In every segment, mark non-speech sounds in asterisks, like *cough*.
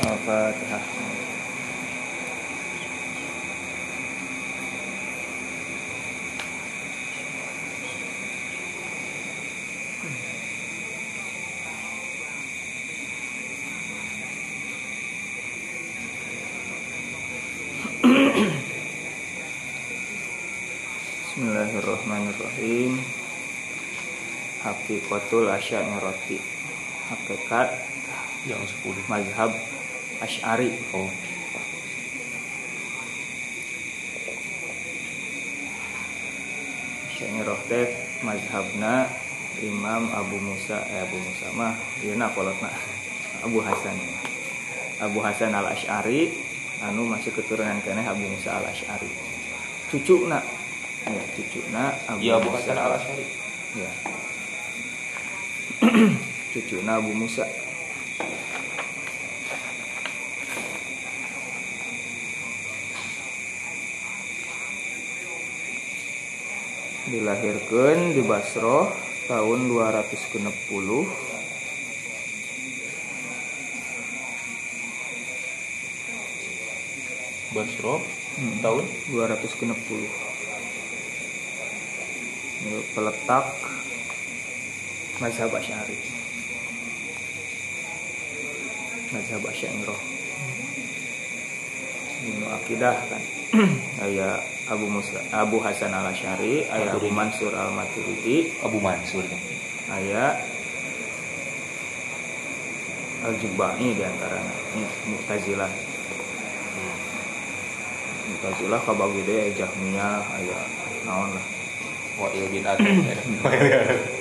Al-Fatihah. Bismillahirrahmanirrahim. Hakikatul Asy'ariyati. Hakikat yang 10 mazhab Asy'ari. oh Asy'ariyah teh mazhabna Imam Abu Musa eh Abu Musa mah ieu na kolotna Abu Hasan. Abu Hasan Al Asy'ari anu masih keturunan keneh Abu Musa Al Asy'ari. Cucuna ya cucuna Abu ya Abu Musa Hasan al Asy'ari Ya. *clears throat* Cucuna Abu Musa. Dilahirkan di Basro tahun 260 Basro Hmm. tahun? 260 Ini peletak mazhab Asy'ari. Mazhab Asy'ariyah ini akidah kan. *clears throat* Aya Abu Musa Abu Hasan Al Asy'ari aya Abu. Mansur Al Maturidi Abu Mansur aya Al Jubai di antaranya ini Mu'tazilah Mu'tazilah kabagi deui aya Jahmiyah aya naon lah. Wa'il bin Adam ya. *laughs*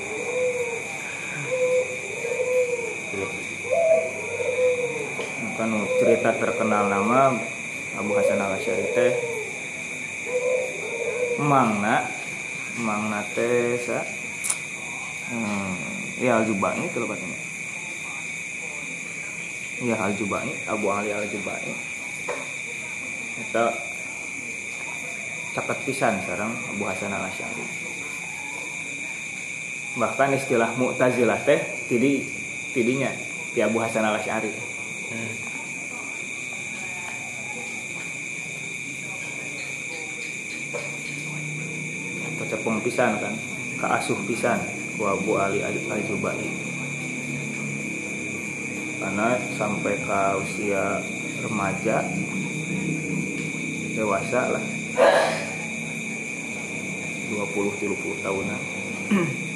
kan cerita terkenal nama Abu Hasan al Asy'ari teh mangna. Mangna teh sa hmm, ya al Jubai itu loh katanya. Ya al Jubai Abu Ali al Jubai kita caket pisan sekarang Abu Hasan al Asy'ari bahkan istilah Mu'tazilah teh tidi tidinya di Abu Hasan al Asy'ari Hmm. Pisan kan. Keasuh pisan. Ku Abu Ali al Jubai karena sampai ke usia remaja dewasa lah. 20-30 tahunan. *clears throat*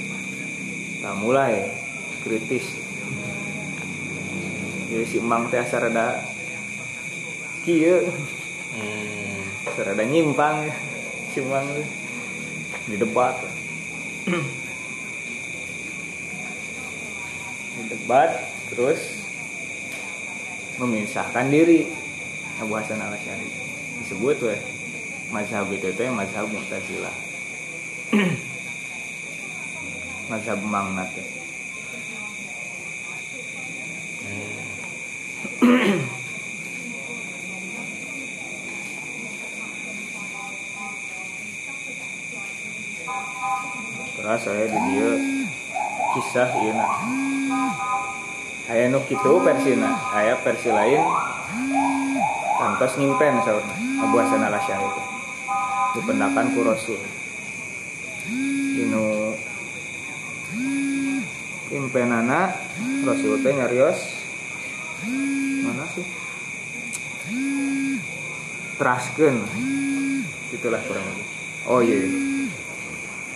Nah mulai kritis. Jadi si emang teh asa rada kieu. Hmm. serada nyimpang si emang teh. Di debat di debat terus memisahkan diri. Abu Hasan al Asy'ari disebut weh mazhab itu teh mazhab Mu'tazilah *coughs* mazhab Mangnat teh Terus saya di dia kisah ieu nah. Aya nu kitu versina, aya versi lain kantos nyimpen saurna Abu Hasan teh. Dipendakan ku Rasul. Dinu impenana Rasul teh nyarios mana sih? Teraskeun. Itulah kurang lebih. Oh iya.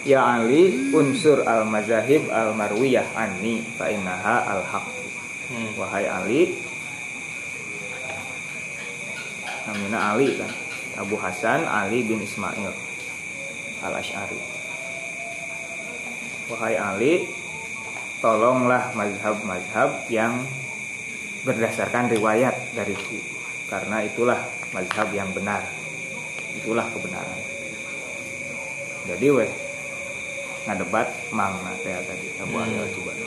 Ya Ali unsur al mazahib al marwiyah anni fa innaha al haq. Hmm. Wahai Ali. Namina Ali kan? Abu Hasan Ali bin Ismail al Ash'ari Wahai Ali Tolonglah mazhab-mazhab yang Berdasarkan riwayat dariku. Karena itulah mazhab yang benar. Itulah kebenaran. Jadi weh ngadebat mangna teh tadi Abu Ali Hmm. al Jubai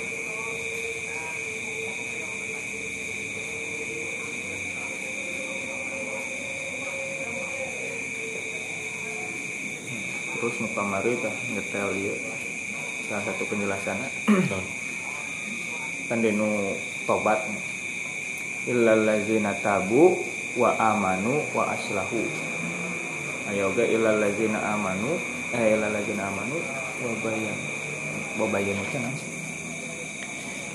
terus muka mari tah ngetel ieu salah satu penjelasannya Hmm. kan denu tobat illal ladzina tabu wa amanu wa aslahu ayo ge illal ladzina amanu eh illal ladzina amanu wa bayan wa bayanu cenah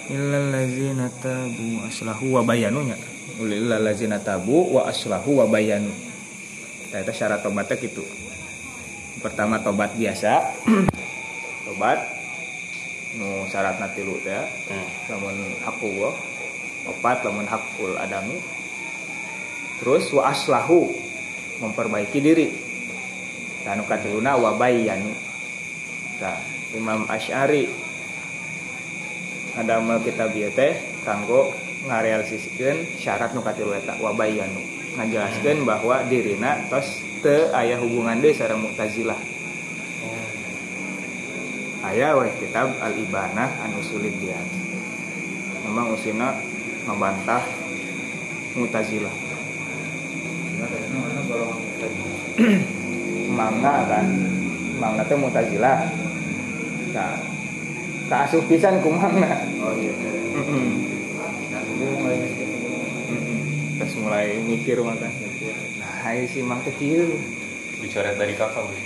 illal ladzina tabu aslahu wa bayanu nya illal ladzina tabu wa aslahu wa bayanu Nah, itu syarat tobatnya gitu. Pertama tobat biasa. *clears throat* Tobat. Nu syarat tilu teh. Hmm. lamun hakku wa opat lamun hakul adami. Terus wa aslahu. Memperbaiki diri. Dan katiluna wa bayyanu nah, Imam Asy'ari ada amal kitab ieu teh kanggo ngarealisasikeun syarat nu katilu eta wa bayyanu ngajelaskeun bahwa dirina tos teu aya hubungan deui sareng Mu'tazilah. Aya weh kitab al ibanah anu sulit dia. Memang usina membantah mutazilah? *clears throat* Mangga kan? Mangga teh mutazilah nah kaasuh pisan oh iya Mm-mm. nah itu terus mulai mikir maka nah ini si mang kecil. Bicara dari kakak, weh.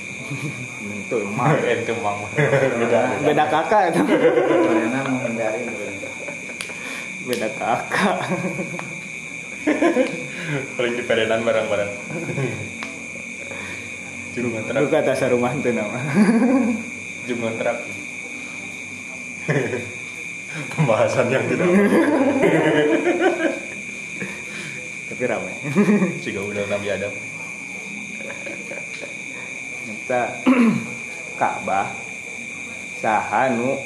itu emang. *laughs* Ente mang. Beda. beda kakak itu. Karena menghindari beda kakak. Paling di perenan barang-barang. Juru itu kata sarumah itu nama juru ngontrak. *laughs* Pembahasan yang tidak *laughs* tapi ramai. *laughs* Jika udah Nabi Adam. kita *clears throat* Ka'bah. Sahanu.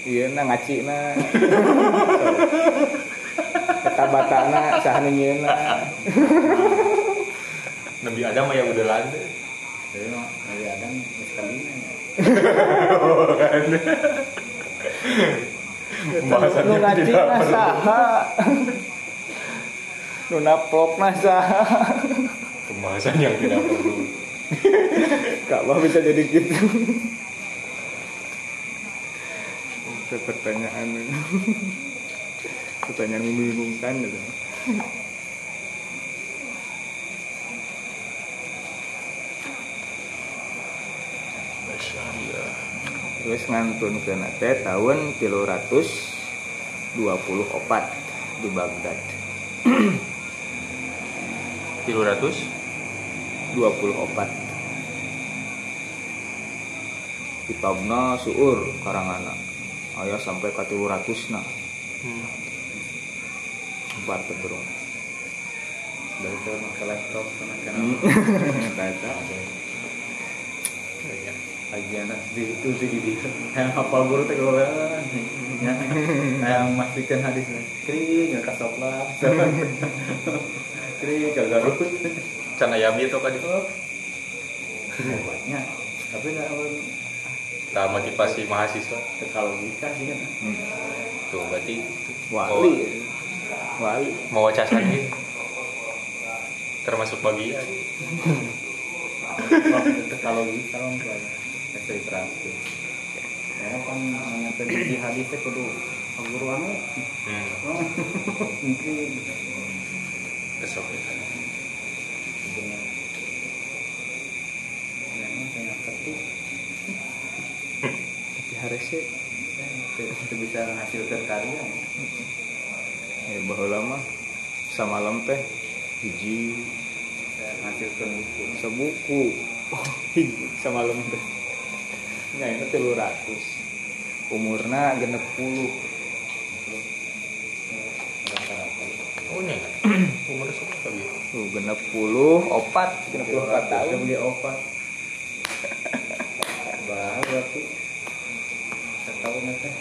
Iya na ngaci na kata batana sahanu nyeuna Nabi Adam ya udah lande. mah dari Adam sekali Pembahasan nu yang ngaci tidak na perlu. saha nu naplok na saha Pembahasan yang tidak perlu. Ka'bah bisa jadi gitu. Itu pertanyaan. Pertanyaan membingungkan gitu terus ngantun ke nate tahun 324 di Baghdad. Tilu ratus? 24 kitabna suur karangana aya sampai ke 300 na Hmm. empat keturun. Dari itu laptop sama kan *laughs* Iya. ajian di itu sih di yang hafal guru teh kalau yang memastikan hadis kri nggak kasoplah *laughs* kri ke garut Can aya abdi atau kan itu? obatnya tapi nggak Nah, motivasi mahasiswa. kalau logika sih kan Tuh, berarti wali. wali. mau casan gitu. Termasuk bagian. *laughs* kalau logika kalau saya terakhir ya kan nyampe di hadisnya kudu guru anu Hmm. mungkin. Besok ya. saya tapi harusnya itu bisa menghasilkan karya. Ya bahwa lama samalam teh hiji. Saya menghasilkan buku. Sebuku. *laughs* Oh, hiji samalam teh nya itu tilu ratus. Umurna genep puluh. Oh, nya. Umur berapa gitu? tuh genep puluh opat. Genep puluh empat Saya tahun. beli obat *laughs* baru berarti. Setahun teh.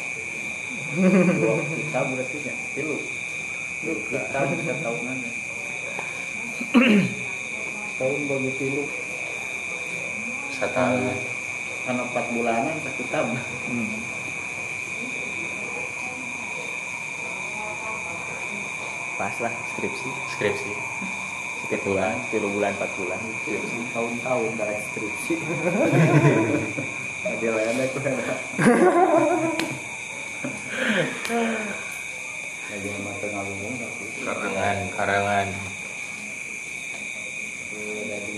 Dua kita berarti ya. Tilu tilu kita bisa tahunan ya. *clears throat* Tahun bagi tilu. Satu. Karena empat bulanan satu Hmm. pas lah skripsi. Skripsi. sekitar bulan tiga bulan empat bulan. Tahun-tahun dari skripsi. Ada aku ada. Lagi mata tengah lumbung tapi karangan karangan. Jadi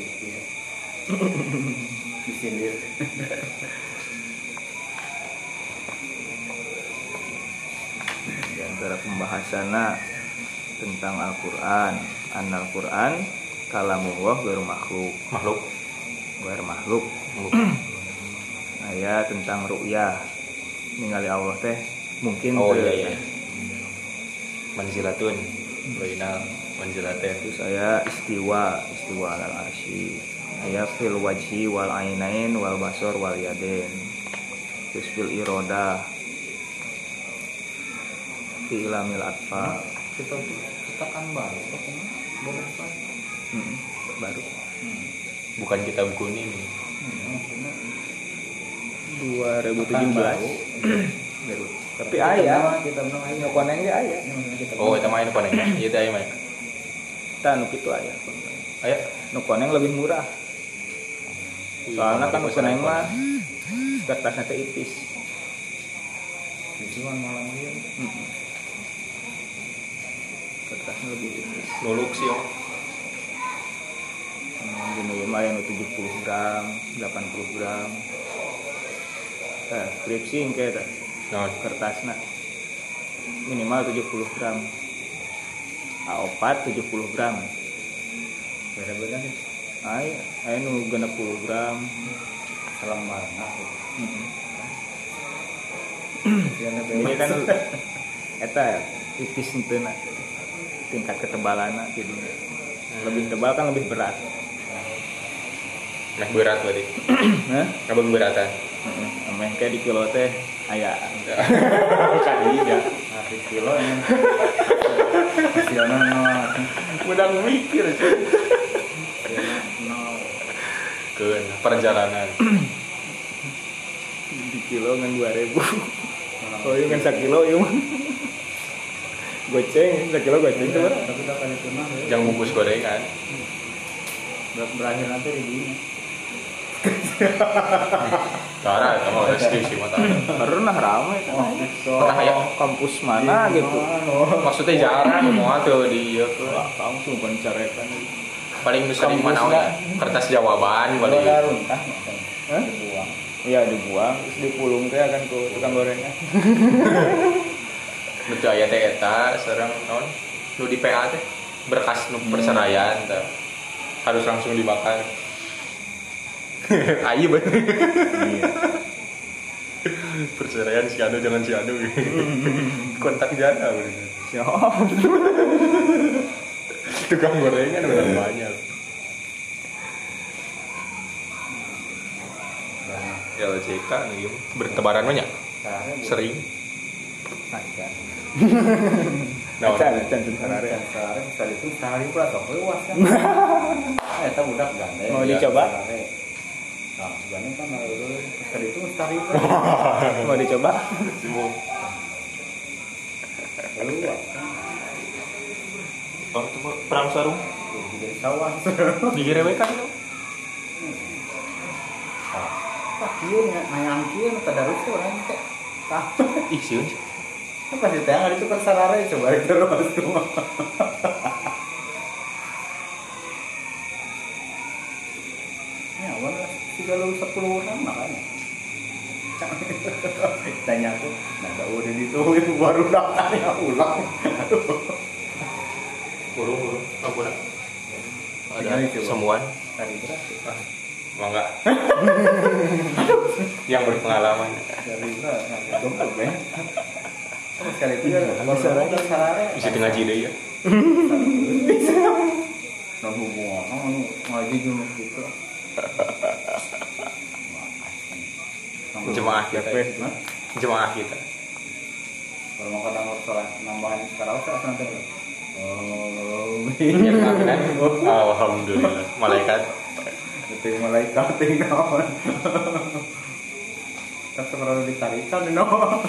disindir. Di antara pembahasannya tentang Al-Quran an Al-Quran kalamullah baru makhluk. Makhluk. Baru makhluk. Makhluk. *clears throat* Aya tentang ru'yah. Ningali Allah teh mungkin oh iya iya. Manzilatun. Bainal manzilatin terus saya istiwa istiwa al arsy aya fil wajhi wal ainain wal basor wal terus fil iroda. Fi ilamil atfa. Kita kita kan baru pokoknya boleh kan Mm, baru. Bukan kitab kuning ini 2017 baru. Tapi kita aya bilang- kita bilang aya nu koneng ge aya Ini maksudnya kita oh itu main apa nih iya teh main tah nu kitu aya ayo nu koneng lebih murah soalnya kan nu koneng mah kertasnya teh ipis Cuman malam dia kertasnya lebih tipis. Nuluk sih Hmm, gini mah yang 70 gram 80 gram. Eh clipsing kayak no kertasnya minimal 70 gram. A4 70 gram. Beda-beda nih ay ay nu 60 gram selembar nah gitu. Mm. Yang ini kan *laughs* eta ya, tipis ente tingkat ketebalan jadi lebih tebal kan lebih berat. Nah berat berarti? *clears throat* Hah? abang beratan Ameh kayak di kilo teh aya. *laughs* Kali ya Nah, *laughs* di kilo nol. Udah mikir sih ke perjalanan. Di kilo ngan dua ribu. Oh iya ngan sakilo iya mah. Goceng sakilo goceng tuh berapa? tapi tak kali pernah ya yang bungkus gorengan. Ber- berakhir nanti di dunia Tara, kamu skripsi mata. pernah ramai kan? Pernah ya? kampus mana gitu? Maksudnya jarang mau tuh di langsung pencarekan Paling sering Kampus mana we? kertas jawaban paling. ada runtah dibuang iya dibuang terus dipulung teh akan ke tukang gorengan Nu teu aya *laughs* teh eta sareng naon? Nu di PA teh berkas nu perceraian teh. Harus langsung dibakar. *laughs* Ayo bener. iya *laughs* Perceraian si Anu jangan si Anu. Kontak jana siapa Tukang gorengan udah banyak. LCK nih? Bertebaran banyak. Sering. Nah, acan, sarare. Dan sekarang tadi itu sehari pula sok luas kan. Eh, eta budak gandeng. Mau Ya, dicoba? Nah, gandeng kan lalu tadi itu sehari pula. mau dicoba Luas kan. Oh, itu perang sarung Jadi sawah. di GRW kan itu. Pak kieu nya nayang kieu tadarus teh urang teh. Tah. Ih, sieun. Apa sih teh ngari tukar sarare coba terus kumaha. Ya, warna tiga lu sepuluh orang makanya. Tanya aku, nah udah ditulis baru datanya ulang. Burung, burung. Ampun. Ada semuan. Tadi berarti Mau enggak? *laughs* Yang berpengalaman. dari berapa? Nah, dompet ben. Sama sekali itu ya, sarare. Bisa tengah jide ya. Nah, hubungan, oh, ngaji dulu gitu. Jemaah kita. Jemaah kita. Kalau mau kadang sholat nambahin sekarang saya nanti. Oh, *laughs* Yang kan? Alhamdulillah. Malaikat. Itu malaikat ting naon. Kan sebenarnya ditarikan di naon.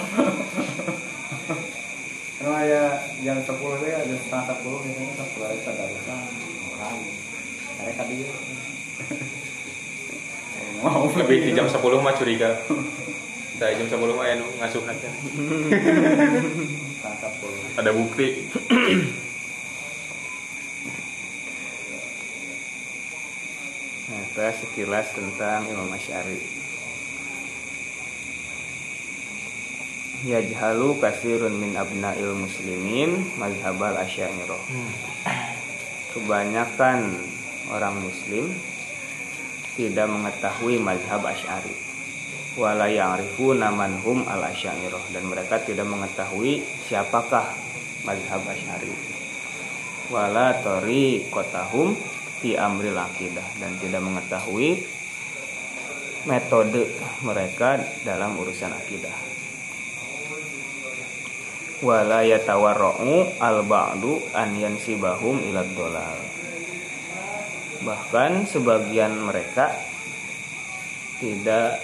Karena ya jam 10 ya, jam setengah 10 misalnya kan sebenarnya tadarusan orang. Mereka dia. Mau Lebih di jam 10 mah curiga. Dari jam 10 mah anu ngasuh tangkap puluh ada bukti Itu sekilas tentang Imam Asy'ari. Yajhalu kasirun min abna'il muslimin mazhabal asy'ariyah. Kebanyakan orang muslim tidak mengetahui mazhab Asy'ari. Wala ya'rifuna man hum al asy'ariyah dan mereka tidak mengetahui siapakah mazhab Asy'ari. Wala tariqatahum fi amril akidah dan tidak mengetahui metode mereka dalam urusan akidah. Wala yatawarra'u al ba'du an yansibahum ila dolal. Bahkan sebagian mereka tidak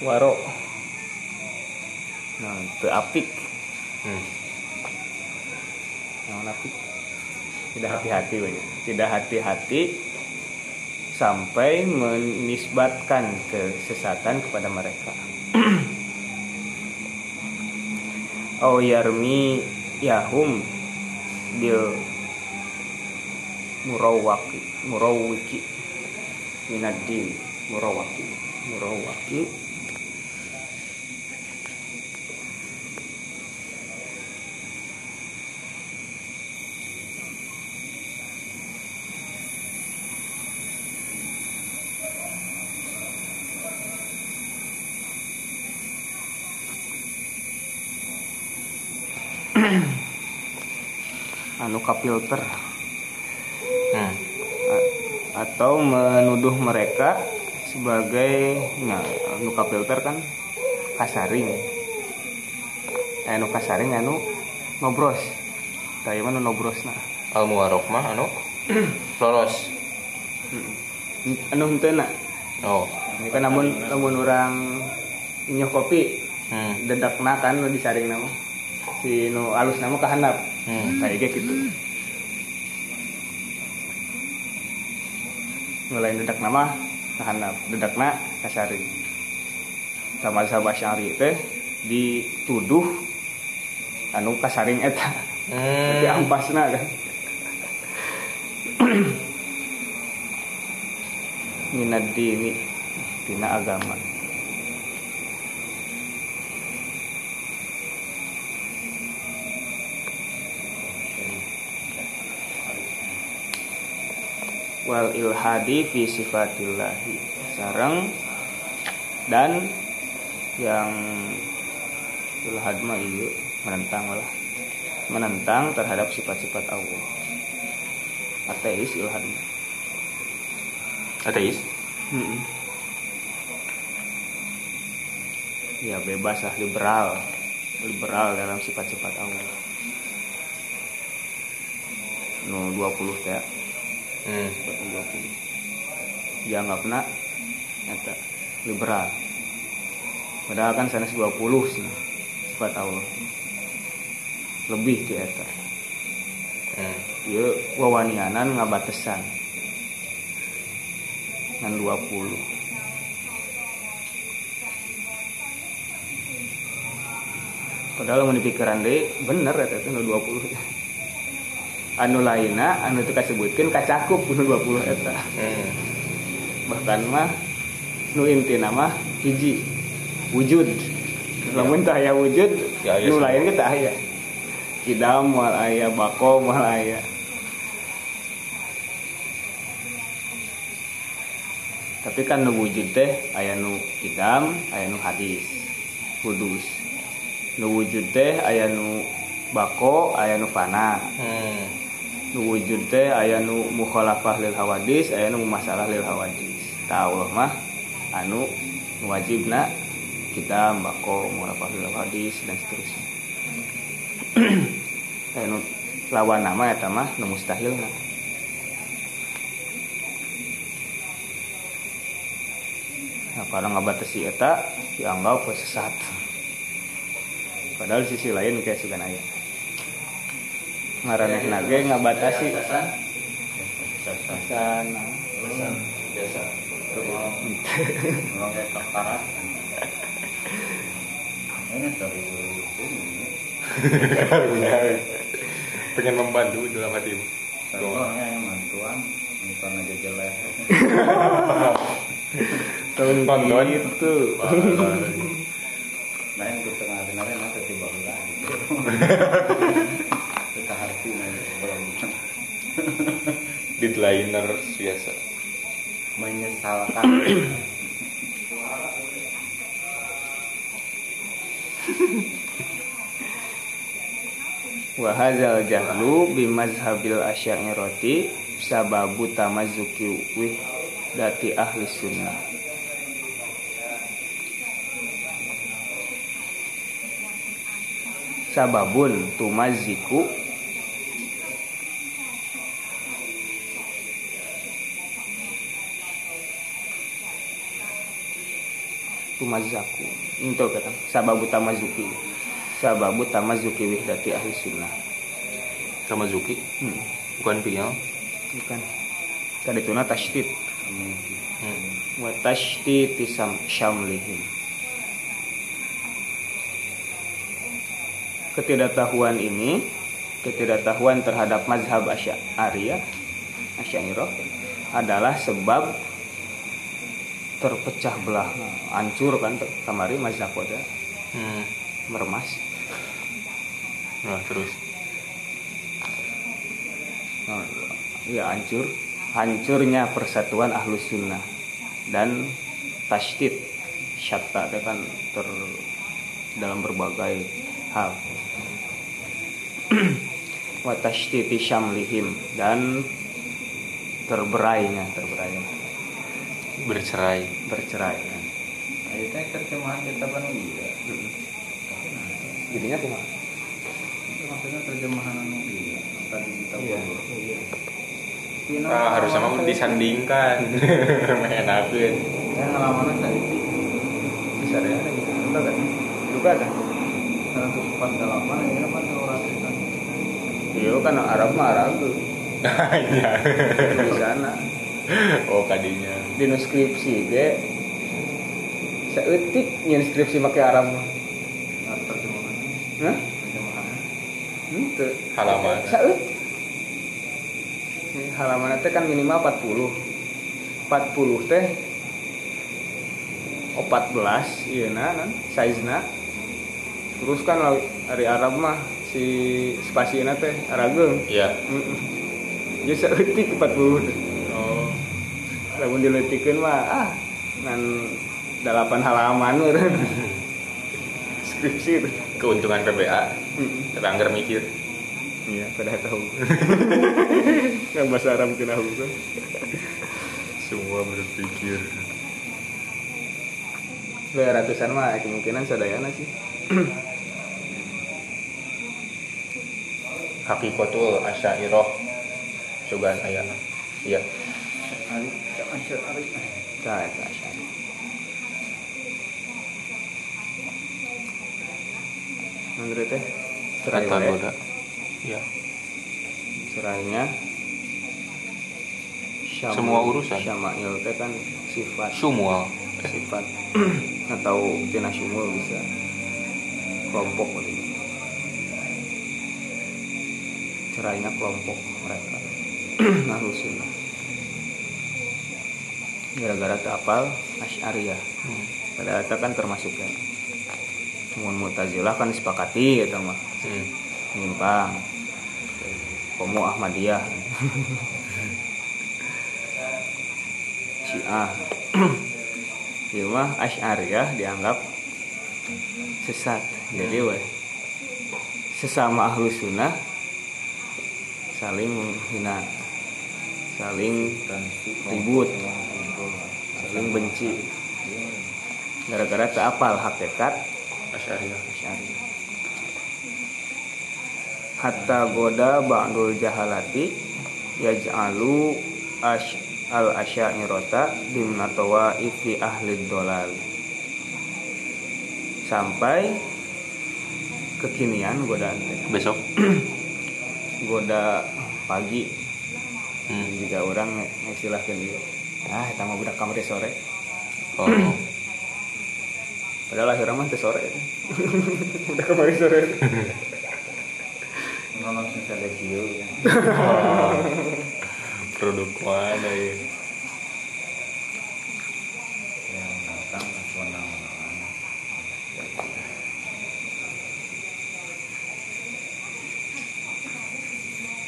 waro. Nah, itu apik. hmm. Yang apik. Tidak hati-hati banyak. Tidak hati-hati sampai menisbatkan kesesatan kepada mereka. *clears throat* Au yarmi yahum bil murawaki murawiki minadin murawaki murawaki *clears throat* anu kapilter. A- atau menuduh mereka sebagai nah, anu kapilter kan kasaring. Eh, anu kasaring anu nobros. Kayak mana nobros nah al muwarok mah anu? *clears throat* Lolos. Anu henteu na? Oh. Kan namun namun orang nyoh kopi hmm. dedakna kan disaring nama si nu alus nama kahandap Hmm. kayak gitu. Ngelain dedak nama kahandap dedakna kasari sama sahabat syari teh dituduh anu kasaring eta. Tapi Hmm. ampasna kan. Minad dini tina agama wal ilhadi fi sifatillahi. Sarang dan yang ilhad mah iya menentang lah. Menentang terhadap sifat-sifat Allah. Ateis ilhad ateis? Mm-mm. ya bebas lah liberal. Liberal dalam sifat-sifat Allah. No 20 teh hmm. 20 dianggapna nyata liberal. Padahal kan sanes 20 sih sifat Allah lebih ti eta Hmm. ieu wawanianan ngabatesan ngan 20 padahal mau dipikiran deh bener teh nu 20 anu lainna anu teu kasebutkeun kacakup *laughs* nu 20 eta. Hmm. bahkan mah nu intina mah hiji wujud. Lamun teu aya wujud Ya, aya nu lain kita aya. Kidam moal aya bako moal aya. Tapi kan nu wujud teh aya nu kidam aya nu hadis kudus. Nu wujud teh aya nu bako aya nu fana. Hmm. Wujud teh aya nu mukhalafah lil hawadis aya nu masalah lil hawadis ta Allah mah anu nu wajibna kita bako mukhalafah lil hawadis dan seterusnya *clears throat* aya nu lawan nama eta mah nu mustahilna Nah, kalau ngabatasi eta dianggap sesat. Padahal sisi lain kayak sugan aya. Ngaraneh nage ngabatasi sana. biasa Ngomong kayak kakarat ini dari. Pengen membantu dalam hatimu. contohnya yang mantuan bukan aja jelek tahun Tonton. itu nah yang ke tengah tengah nanti tiba tiba gitu kita hati nih belum Deadliner biasa. menyesalkan wa hadzal jahlu bimazhabil asy'ariyati sababu tamazuki wih dati ahli sunnah sababun tumaziku tumazaku itu kata sababu tamazuki. Sababu tamazuki wihdati ahli sunnah. Sama Zuki, hmm. bukan Pial. bukan. Tadi tuna tasydid Hmm. wa tasydid sam syamlihim. Ketidaktahuan ini ketidaktahuan terhadap mazhab asy'ariyah asy'ariyah adalah sebab terpecah belah hancur kan kamari mazhab oda Hmm. meremas Nah, terus. Nah, ya hancur. Hancurnya persatuan ahlus sunnah dan tasydid syatta itu kan ter dalam berbagai hal. *clears throat* Wa tasydidi syamlihim dan terberainya terberainya Bercerai. bercerai kan. Nah, itu yang terjemahan kita kan iya jadinya itu maksudnya terjemahan anu iya tadi kita Iya. Ah, harusnya mah halaman disandingkan. Menakeun. saya halaman saya bisa ya juga kan juga kan seratus empat delapan ini apa iya kan Arab mah Arab tuh *laughs* Iya. di sana *laughs* Oh, kadinya. di skripsi ge seetik nyen skripsi make Arab mah nah, terjemahannya Hah? terjemahannya Henteu. Halaman. Saeutik. Ini halaman teh kan minimal 40. 40 teh 14 iya nah kan size-na. Terus kan dari Arab mah si spasiena teh arageung. Iya. Heeh. Ya seeutik 40 teh. Lamun dileutikeun mah ah ngan 8 halaman meureun. *laughs* Skripsi. Keuntungan PBA. Tapi anggar mikir. Iya, pada tahu. *laughs* Nggak bahasa Arab kena hukum. Semua berpikir. Lu ratusan mah kemungkinan sadayana sih. Hakikatul Asy'ariyah. Coban aya. Iya. Ali jangan share Ali Tah eta asyari. Menurut teh cerai Kata wae. goda. Iya. Cerainya Syam- Semua urusan. Syama'il teh kan sifat Semua. sifat *clears throat* atau tina syumul bisa kelompok gitu. cerainya kelompok mereka *clears throat* ahlus sunnah gara-gara tapal asyariyah. Hmm. pada eta kan termasuk ya mun mutazilah kan disepakati gitu mah Hmm. nyimpang komo ahmadiyah. Syiah. Ieu *clears throat* mah asyariyah dianggap sesat. Jadi weh sesama ahlu sunnah saling menghina saling ribut saling benci gara-gara tak apal hakikat Asy'ariyah. Asy'ariyah. Hatta goda ba'dul jahalati yaj'alu ash al asy'ariyata dimna tawaifi ahli dolal. Sampai kekinian godaan teh. Besok. Goda pagi Hmm. jika orang ngistilahkeun ieu. Ah, eta mah budak kamari sore. Oh. Padahal akhirnya mah teh sore. *laughs* budak kamari sore. Nono sing kieu ya. *laughs* produk mana ya Yang datang menang-menang.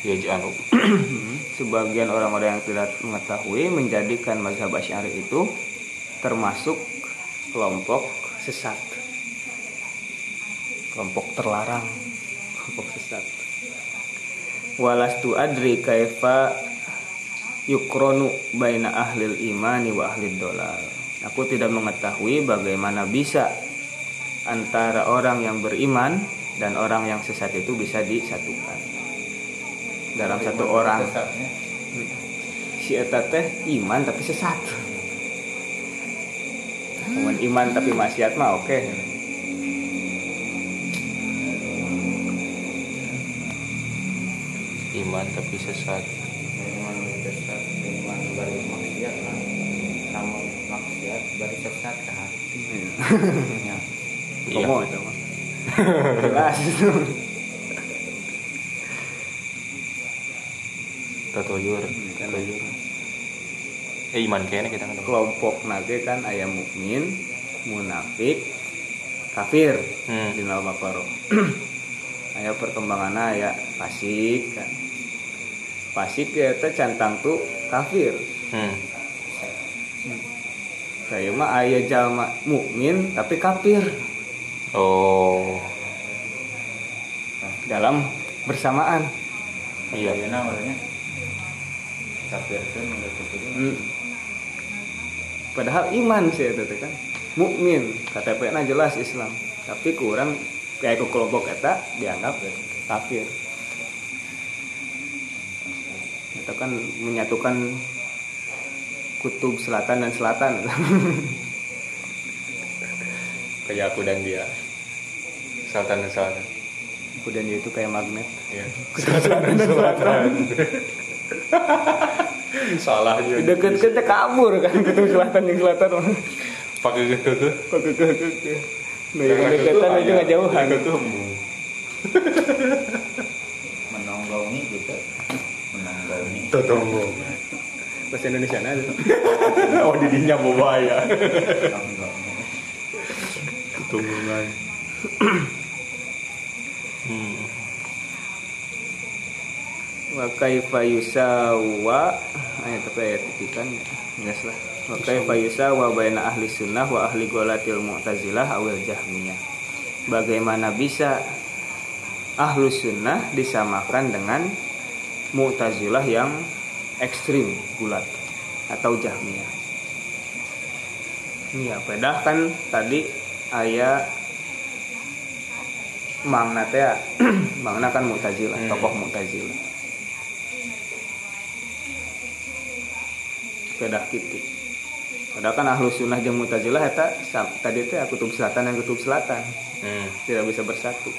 ya anu *clears throat* sebagian orang-orang yang tidak mengetahui menjadikan mazhab Asy'ari itu termasuk kelompok sesat. Kelompok terlarang, *laughs* kelompok sesat. Walastu adri kaifa yukronu baina ahlil imani wa ahlid dolal. Aku tidak mengetahui bagaimana bisa antara orang yang beriman dan orang yang sesat itu bisa disatukan dalam satu orang. Sesatnya. si eta teh iman tapi sesat. Namun iman tapi maksiat mah oke. Iman tapi sesat. Memang sesat, memang bari maksiat lah. Namun maksiat bari sesat ke hati. Ya. iya. Komo itu mah jelas itu tatoyur tatoyur eh iman kayaknya kita kan kelompok nage kan ayam mukmin munafik kafir. Hmm. di dalam Baqarah *clears throat* aya perkembangannya aya fasik. Kan fasik ya teh cantang tuh kafir. Hmm. saya mah aya jalma mukmin tapi kafir. Oh. Dalam bersamaan. Iya. Warnanya udah gitu. Hmm. padahal iman sih itu kan. Mukmin KTP na jelas Islam. Tapi kurang kayak ke kelompok eta dianggap kafir. Itu kan menyatukan kutub selatan dan selatan. *laughs* Kayak aku dan dia. Selatan dan selatan. Kemudian dia itu kayak magnet. Iya. *laughs* Selatan dan selatan *laughs* salah juga. Deket kita kabur kan. *laughs* Kutub selatan dan selatan. Pakai gitu tuh. Kok ke ke ke ke nah yang deketan itu nggak jauhan. Menonggongi gitu. Menonggongi. totonggo bahasa Indonesia aja *laughs* oh didinya boba ya tunggungan hmm. Wa kaifa yusawa. Ayat apa ayat titikan ya? Lah. Wa kaifa yusawa. baina ahli sunnah wa ahli golatil mu'tazilah awil jahmiyah. Bagaimana bisa ahlu sunnah disamakan dengan mu'tazilah yang ekstrim gulat atau jahmiyah? Ini ya? Pedah kan tadi ayat mangna teh *clears throat* mangna kan mu'tazilah Hmm. tokoh mu'tazilah pedah gitu padahal kan ahlu sunnah jeung mu'tazilah eta tadi teh kutub selatan dan kutub selatan. Hmm. tidak bisa bersatu.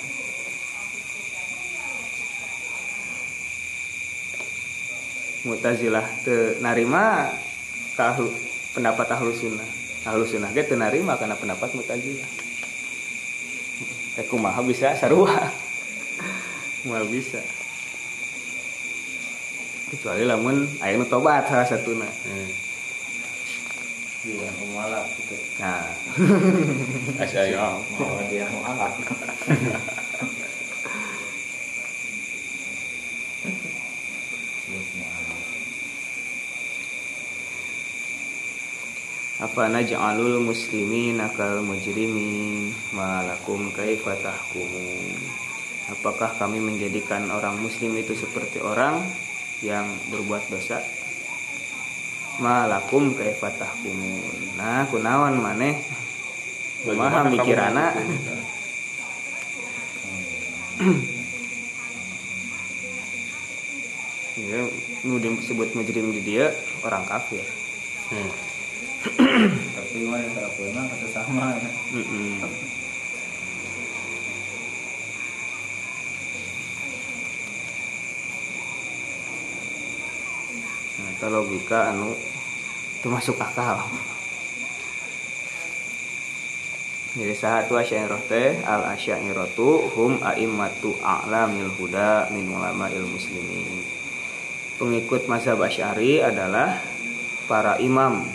Mu'tazilah teu narima ka ahlu, pendapat ahlu sunnah. Ahlu sunnah ge teu narima karena pendapat Mu'tazilah. Eh kumaha bisa sarua? *laughs* Kumaha bisa kecuali lamun aya nu tobat salah satuna Hmm. Dia pemalak gitu. nah *laughs* Asy'ari Mau dia mualaf. Dia mualaf. *laughs* apa naj'alul muslimin akal mujrimin malakum kaifa tahkumun apakah kami menjadikan orang muslim itu seperti orang yang berbuat dosa. Malakum kaifa tahkumun. Nah kunaon maneh? Kumaha kamu mikirana? *coughs* Ya nu disebut mujrim di dia orang kafir. Hmm. *coughs* Tapi mana kalau mah kata sama. Ya. Itu logika anu itu masuk akal. jadi satu asyairah teh al asyairatu hum a'immatu a'lamil huda min ulama il muslimin. Pengikut mazhab asyari adalah para imam.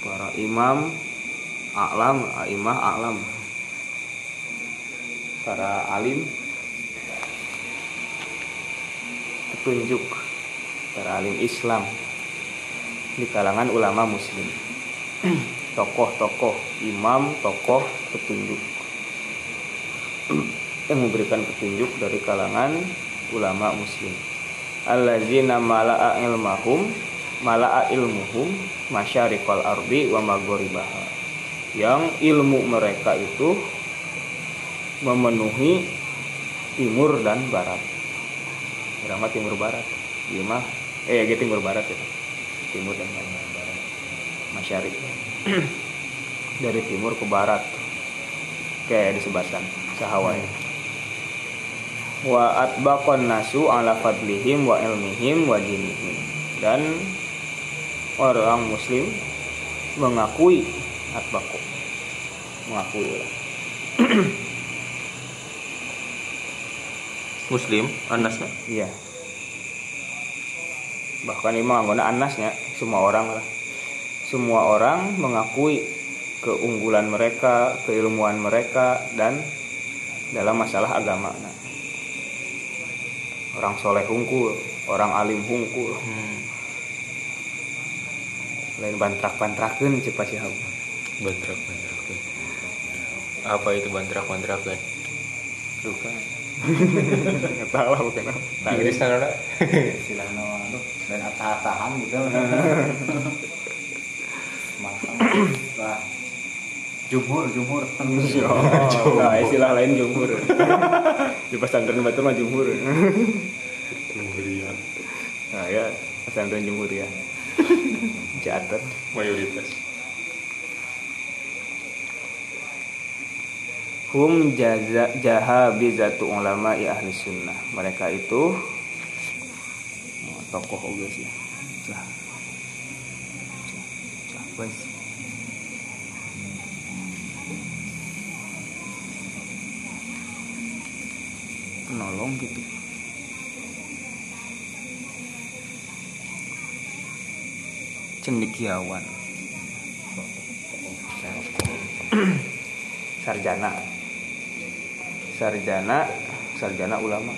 Para imam a'lam a'imah a'lam. Para alim. Petunjuk para alim Islam di kalangan ulama muslim. *clears throat* Tokoh-tokoh imam tokoh petunjuk. *clears throat* Yang memberikan petunjuk dari kalangan ulama muslim. Allazina mala'a ilmahum mala'a ilmuhum masyariqal ardi wa maghribaha yang ilmu mereka itu memenuhi timur dan barat. Irama timur barat iya mah. Eh ya timur barat ya. Timur dan barat. Masyarik *clears throat* dari timur ke barat. Kayak disebutkan sahawai wa atbaqan nasu ala fadlihim wa ilmihim wa dinihim. Dan orang muslim mengakui atbaqu. Mengakui. Lah *clears throat* muslim anasnya? Iya bahkan ini menganggona anasnya. Semua orang lah. Semua orang mengakui keunggulan mereka keilmuan mereka dan dalam masalah agama. Nah, orang soleh hungkul orang alim hungkul. Hmm. lain bantrak-bantrakeun cepat sih bantrak bantrak apa itu bantrak bantrakan Bukan. *laughs* Nggak tahu lah bukan apa. Inggris kan ada aduh dan atah-atahan gitu *laughs* lah jumhur jumhur nah, *laughs* istilah lain jumhur. Di pesantren Batu mah jumhur. Jumhuriyah Nah, ya pesantren jumhur ya. Catat. mayoritas Hum jahabizatu ulama ya ahli sunnah. Mereka itu oh, tokoh oge sih. Lah. Lah, wes. Penolong gitu. Cendikiawan. *clears throat* Sarjana sarjana sarjana ulama.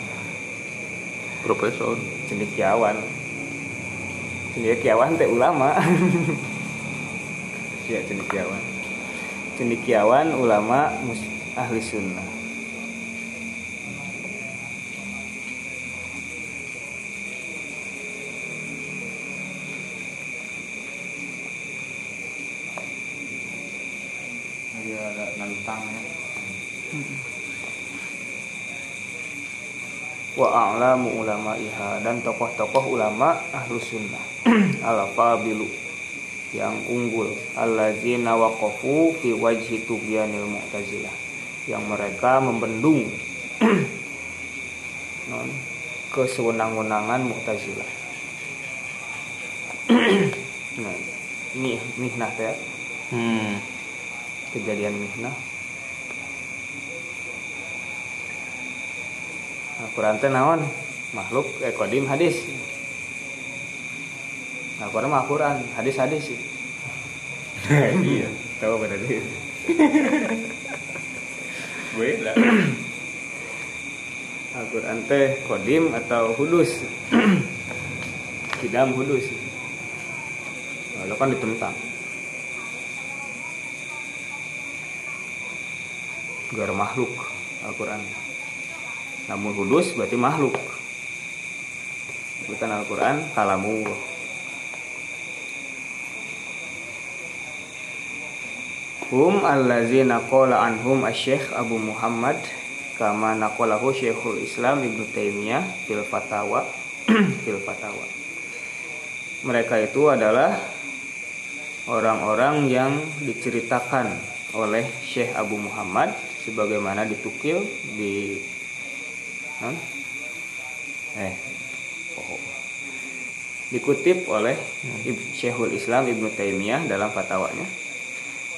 Profesor. Cendekiawan cendekiawan teh ulama. *laughs* Ya cendekiawan cendekiawan ulama mus- ahli sunnah. Dia ada wa a'lamu ulama iha dan tokoh-tokoh ulama ahlu sunnah. *clears throat* Al fabilu yang unggul. Allazina waqafu fi wajhi tugyanil mu'tazilah. Yang mereka membendung *clears throat* non kesewenang-wenangan mu'tazilah. *clears throat* Nah, ini mihnah teh. Hmm. kejadian mihnah Al-Quran teh naon? Makhluk eh kodim hadis. Al-Quran mah Al-Quran hadis hadis. *laughs* Iya tahu berarti *laughs* beda. *clears throat* Al-Quran teh kodim atau hudus? *clears throat* Kidam hudus. Lalu kan ditentang. Gar makhluk Al-Quran namun hudus berarti makhluk bukan Al-Quran kalamu Hum allazina qala anhum asy-syekh Abu Muhammad kama naqalahu Syekhul Islam Ibnu Taimiyah fil fatawa *clears throat* fil fatawa. Mereka itu adalah orang-orang yang diceritakan oleh Syekh Abu Muhammad sebagaimana ditukil di eh oh. dikutip oleh Ib- Syekhul Islam Ibnu Taimiyah dalam fatwanya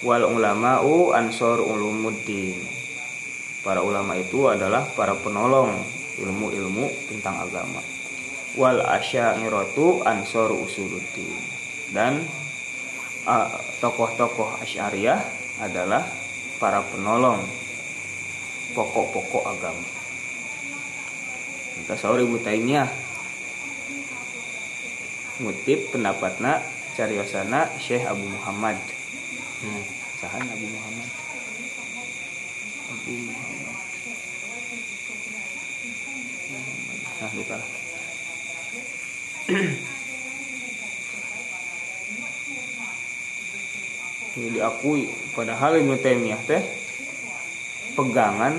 wal ulama'u ansor ulumuddin. Para ulama itu adalah para penolong ilmu-ilmu tentang agama. Wal asy'ariyatu ansor usuluddin. Dan uh, tokoh-tokoh asy'ariyah adalah para penolong pokok-pokok agama kita sahur ibu Taimiyah ngutip pendapatna cariosana Syekh Abu Muhammad. Hmm. sahan Abu Muhammad. Abu Muhammad. Nah lupa lah. *clears throat* Ini diakui padahal Ibnu Taimiyah teh pegangan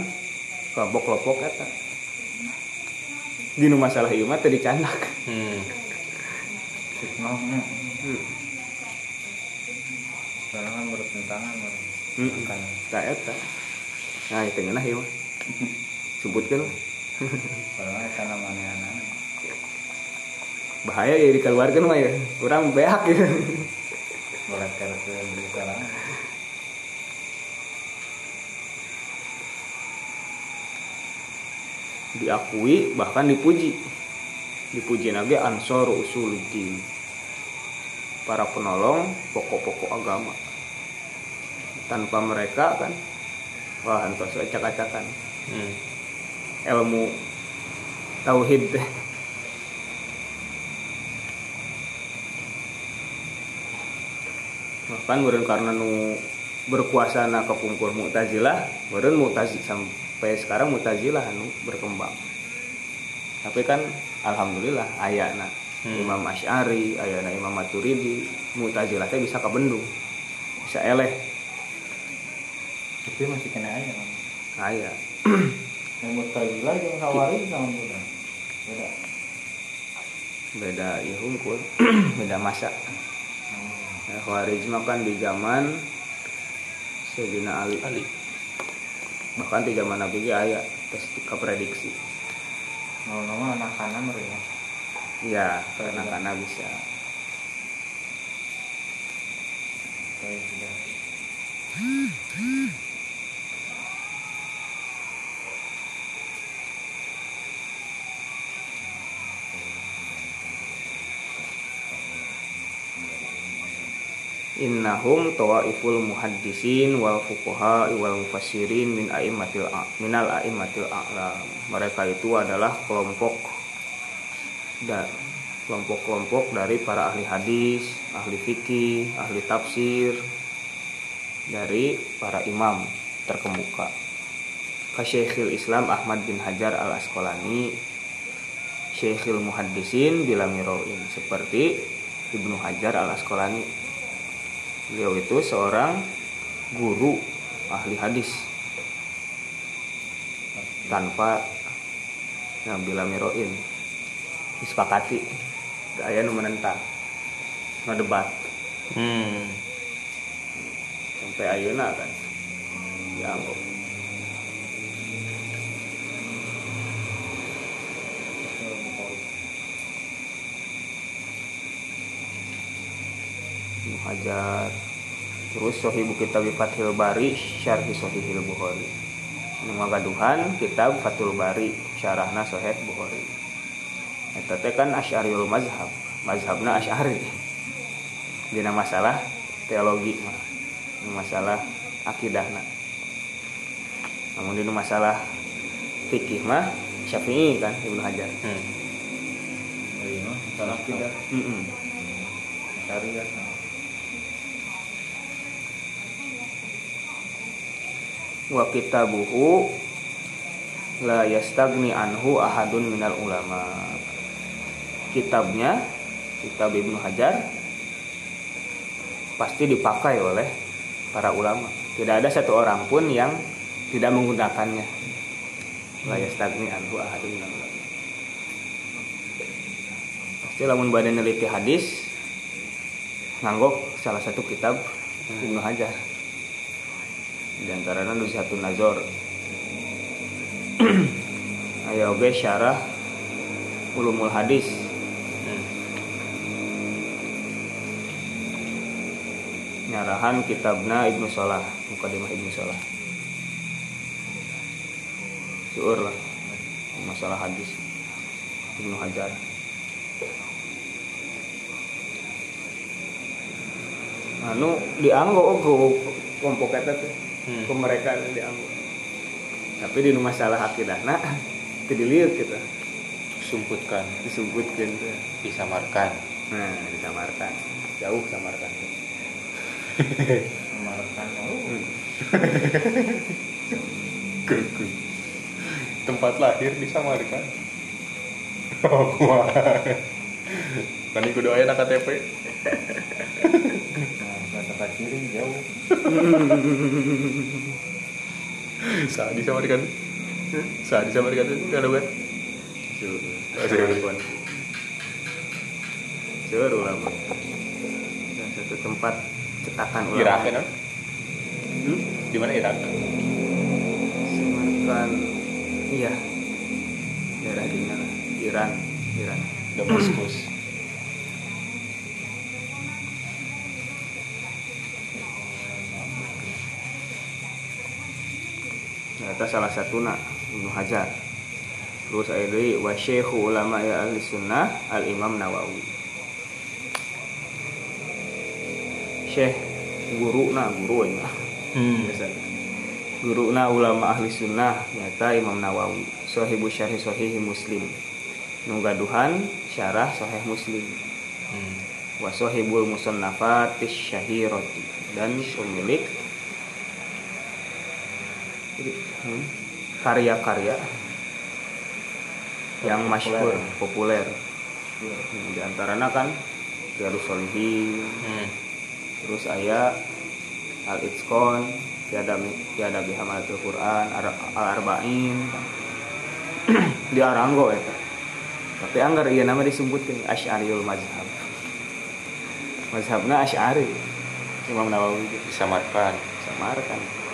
kelompok-kelompok eta dinu masalah ieu mah teu dicandak Hmm. Hmm. sekarang kan bertentangan. Hmm. Kan tak eta nah itu ngeunah ieu mah *laughs* sebutkeun padahal anak bahaya ya dikeluarkan mah ya kurang beak ya boleh di sekarang diakui bahkan dipuji. Dipuji lagi ansor usuluddin. Para penolong pokok-pokok agama. Tanpa mereka kan? Wah entos acak-acakan Hmm. ilmu tauhid. Bahkan karena nu berkuasa na kepungkur Mu'tazilah meureun Mu'tazil sampai sekarang Mu'tazilah anu berkembang. Tapi kan alhamdulillah ayana Hmm. Imam Asy'ari ayana Imam Maturidi Mu'tazilah teh bisa kabendung bisa eleh. Tapi masih kena aja kan aya yang mutazilah yang kawari sama muda beda. Beda ya hungkul *clears throat* beda masa. Hmm. Nah, Khawarij mah kan di zaman Sayyidina Ali. Ali. Bahkan di zaman Nabi ge aya terus prediksi mau nama anak kanan mereka ya? Karena karena bisa kayak innahum tawaiful muhaddisin wal fuqaha wal mufassirin min a'immatil minal a'immatil a'lam mereka itu adalah kelompok dan kelompok-kelompok dari para ahli hadis, ahli fikih, ahli tafsir dari para imam terkemuka. Kasyekhil Islam Ahmad bin Hajar Al Asqalani, Syekhil Muhaddisin bila miroin seperti Ibnu Hajar Al Asqalani. Beliau itu seorang guru ahli hadis. Tanpa yang bila miroin disepakati aya nu menentang. Nu debat. Hmm. sampai ayeuna kan. Dianggap Hajar. Terus Sohibu Kitab Fathil Bari Syarhi Sohihil Bukhari nu ngagaduhan kitab Fathul Bari syarahna Sahih Bukhari. Eta teh kan Asy'ariyul mazhab. Mazhabna Asy'ari. Dina masalah teologi mah. Masalah akidahna. Namun dina masalah fikih mah Syafi'i kan Ibnu Hajar. Hmm. dari mana salah kita Mm-mm. cari ya wa kitabuhu la yastagni anhu ahadun minal ulama. Kitabnya kitab Ibnu Hajar pasti dipakai oleh para ulama. Tidak ada satu orang pun yang tidak menggunakannya. La yastagni anhu ahadun minal ulama. Pasti lamun badan neliti hadis nganggok salah satu kitab Ibnu Hajar di antaranya Nuzhatun Nazor *clears throat* ayo oke syarah ulumul hadis. Nyarahan kitabna Ibnu Salah mukadimah Ibnu Salah Syur lah masalah hadis. Ibnu Hajar. Anu dianggo ogo kelompok eta Hmm. ke mereka teh dianggo tapi di nu masalah akidahna *laughs* teu dilieur kita. Sumputkan. Disebutkeun teh disamarkan. Nah disamarkan. Jauh samarkan. Kemarin oh, *laughs* Gugu. tempat lahir disamarkan. *laughs* Oh kumaha Kan aya na KTP kiri jauh. Saat disamarkan saat disamarkan kan kan Syur. Syur. Syur ulama dan satu tempat cetakan ulama Irak no? Hmm? di mana Irak? Samarkan iya. Daerah di mana Iran. Iran. Damaskus Ternyata salah satu nak Ibnu Hajar. Terus ada deui wa syekhu ulama ya ahli sunnah al Imam Nawawi. Syekh guru na guru ya. hmm. Biasa. Guru na ulama ahli sunnah nyata Imam Nawawi. Sahibu syarhi sahih Muslim. Nunggaduhan syarah sahih Muslim. hmm. Wa sahibul musannafatis syahirati dan pemilik karya-karya yang masyhur populer. Hmm, di antaranya kan Riyadus Solihin Hmm. terus aya Al Itqon tiada tiada bihamatul Quran Ar- Al Arba'in. *clears throat* Di Aranggo eta tapi anggar iya nama disebutkan Asy'ariyul Mazhab. Mazhabna Asy'ari. Imam Nawawi. Gitu disamarkan. samarkan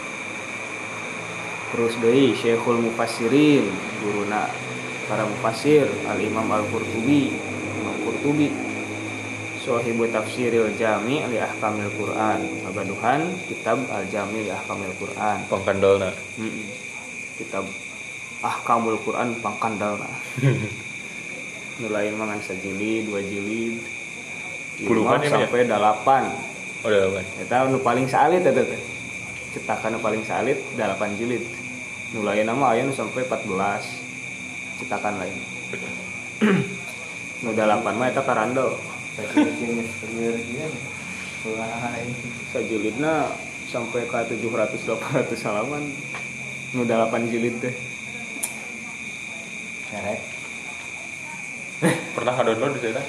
terus deui Syekhul Mufassirin guruna para mufassir Al Imam Al Qurtubi Imam Qurtubi Sohibu Tafsiril Jami li Ahkamil Quran Agaduhan kitab Al Jami li Ahkamil Quran pangkandolna Mm-mm. kitab Ahkamul Quran pangkandalna *laughs* nulain mangan sajilid dua jilid Puluhan ya, ya? sampai delapan oh delapan nu paling salit teh. Cetakan paling salit 8 jilid. Nu lain nama aya nu sampai 14 cetakan lain. nu 8 mah dia Wah, ini Sajilidna sampai ke 700 800 halaman. Nu 8 jilid teh. merek pernah ada download di sana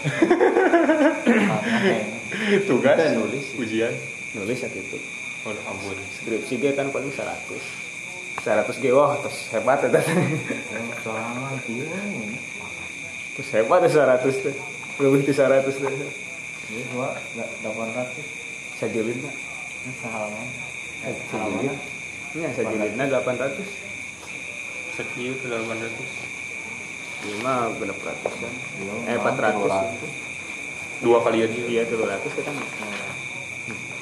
tugas nulis. ujian Nulis saat itu. oh ampun Skripsi ge kan paling 100. 100 ge wah terus hebat ini. Terus hebat teh 100 teh. Lebih di 100 teh. ini dua delapan ratus. Sajilidna. ini sehalaman Eh, eh halaman sajilid. Nya sajilidna 800. sekiu ke delapan ratus. Lima genep ratusan Iya, eh empat ratus. dua kalian dia iya tuh ratus kita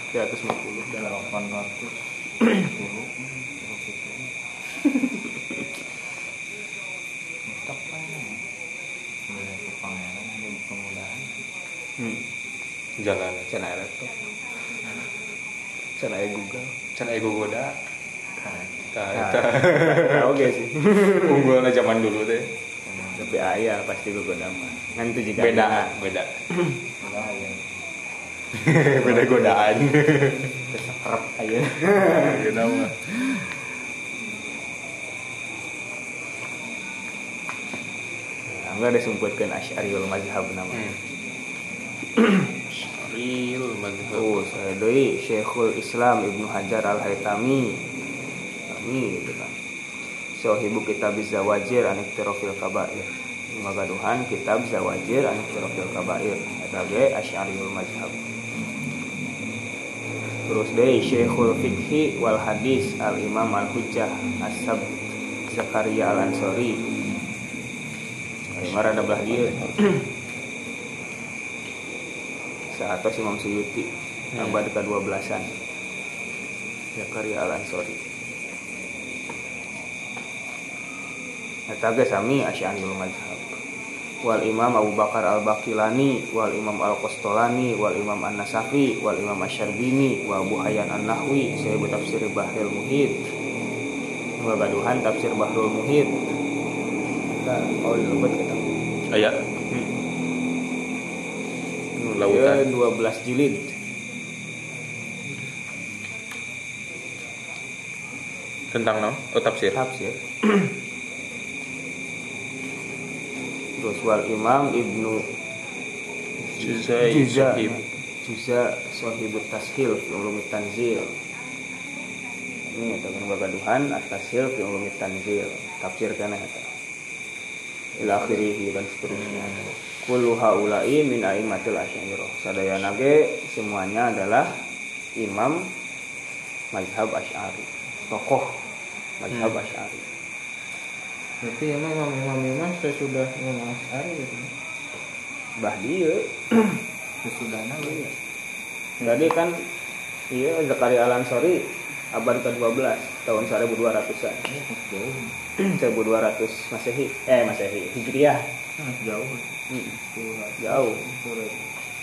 tiga ratus lima puluh. Delapan ratus *clears throat* puluh Mantap lah ya. Mulai ke pangeran jadi kemudahan. hmm. jalan cina laptop cina ya Google goda Keren. Tah, nah, eta. tahu gak sih unggulnya zaman dulu teh tapi ayah pasti Google nama kan itu jika beda beda Udah ya. *laughs* beda godaan Kesekrep aja. gitu mah enggak disebutkan Asy'ariyul Mazhab nama. Hmm. Real mantap. oh saya doi Syekhul Islam Ibnu Hajar Al Haytami kami gitu kan. Sohibu kitab Zawajir Anik Tirofil Kabair. Magaduhan kitab Zawajir Anik Tirofil Kabair. Eta ge Asy'ariyul Mazhab Terus deh Syekhul Fikhi wal Hadis Al Imam Al Hujjah Asab Zakaria Al Ansori Ayo ada belah dia. Saatos Imam Suyuti Hmm. abad ke-12an Zakaria Al-Ansori Eta ge sami Asy'ariyul mazhab wal Imam Abu Bakar Al-Baqilani wal Imam Al-Qastolani wal Imam An-Nasafi wal Imam Asy-Syarbini wa Abu Hayyan An-Nahwi. Saya tafsir Bahrul Muhit. Wa gaduhan tafsir Bahrul Muhit. Kita oh lebet aya Lautan. Lautan. 12 jilid. Tentang no oh tafsir. Tafsir. *clears throat* Terus wal Imam Ibnu Juzai Juza Sahib. Juza Sohibut Tashil fi Ulumit Tanzil. Ini ada kan bagaduhan at-tashil fi Ulumit Tanzil. Tafsir kana eta ila akhirih dan seterusnya. Kullu haula'i min a'immatil asy'ariyah sadayana ge semuanya adalah imam mazhab asy'ari. Tokoh mazhab Hmm. asy'ari. Berarti emang imam imam imam sesudah imam Asy'ari gitu? Bah dia. Sesudahnya Iya. Jadi kan iya Zakaria Al Ansori abad ke-12 tahun 1200-an. jauh *clears throat* 1200 Masehi. Eh Masehi, Hijriah. nah, jauh Hmm, Jauh.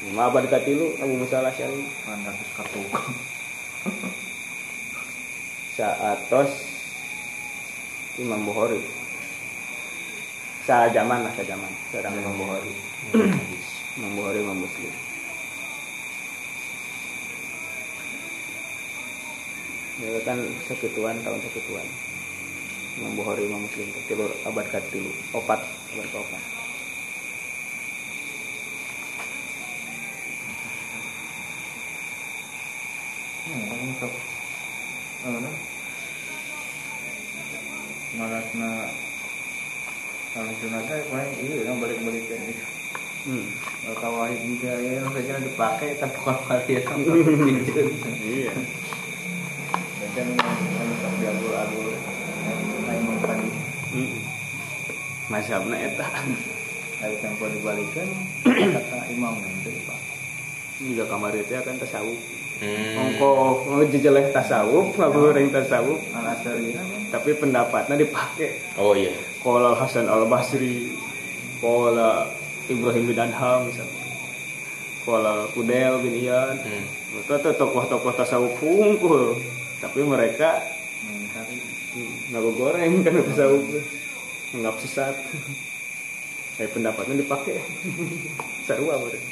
Lima abad katilu Abu Musa Al-Asy'ari. ratus katuk Saatos Imam Bukhari. Sa zaman lah, sa zaman. Sedang Imam Bukhari. *clears throat* Imam Bukhari, Imam Muslim. Kan sekituan tahun sekituan. Imam Bukhari, Imam Muslim. Tilu abad katilu. Opat, abad keopat. Hmm, malasna kalau sunatnya paling iya yang balik-balik itu Hmm. kalau wahid juga ya yang saja dipakai tapi kalau kali ya kan Iya. *laughs* dan yang sok diagul-agul main mengkadi Hmm. Mazhabna eta. dari *laughs* tempo dibalikan *coughs* kata imam itu pak Juga kamar itu akan tasawuf. hmm. Ongko ngejejeleh tasawuf, ngaburing tasawuf, al asari kan tapi pendapatnya dipakai. oh iya Qala Hasan Al Basri, Qala Ibrahim bin Adham misalnya. Qala Kudel bin Iyad. hmm. Itu tokoh-tokoh tasawuf hungkul. Tapi mereka mencari nggak goreng kan tasawuf. Nggak sesat. Kayak pendapatnya dipakai. Seru apa mereka?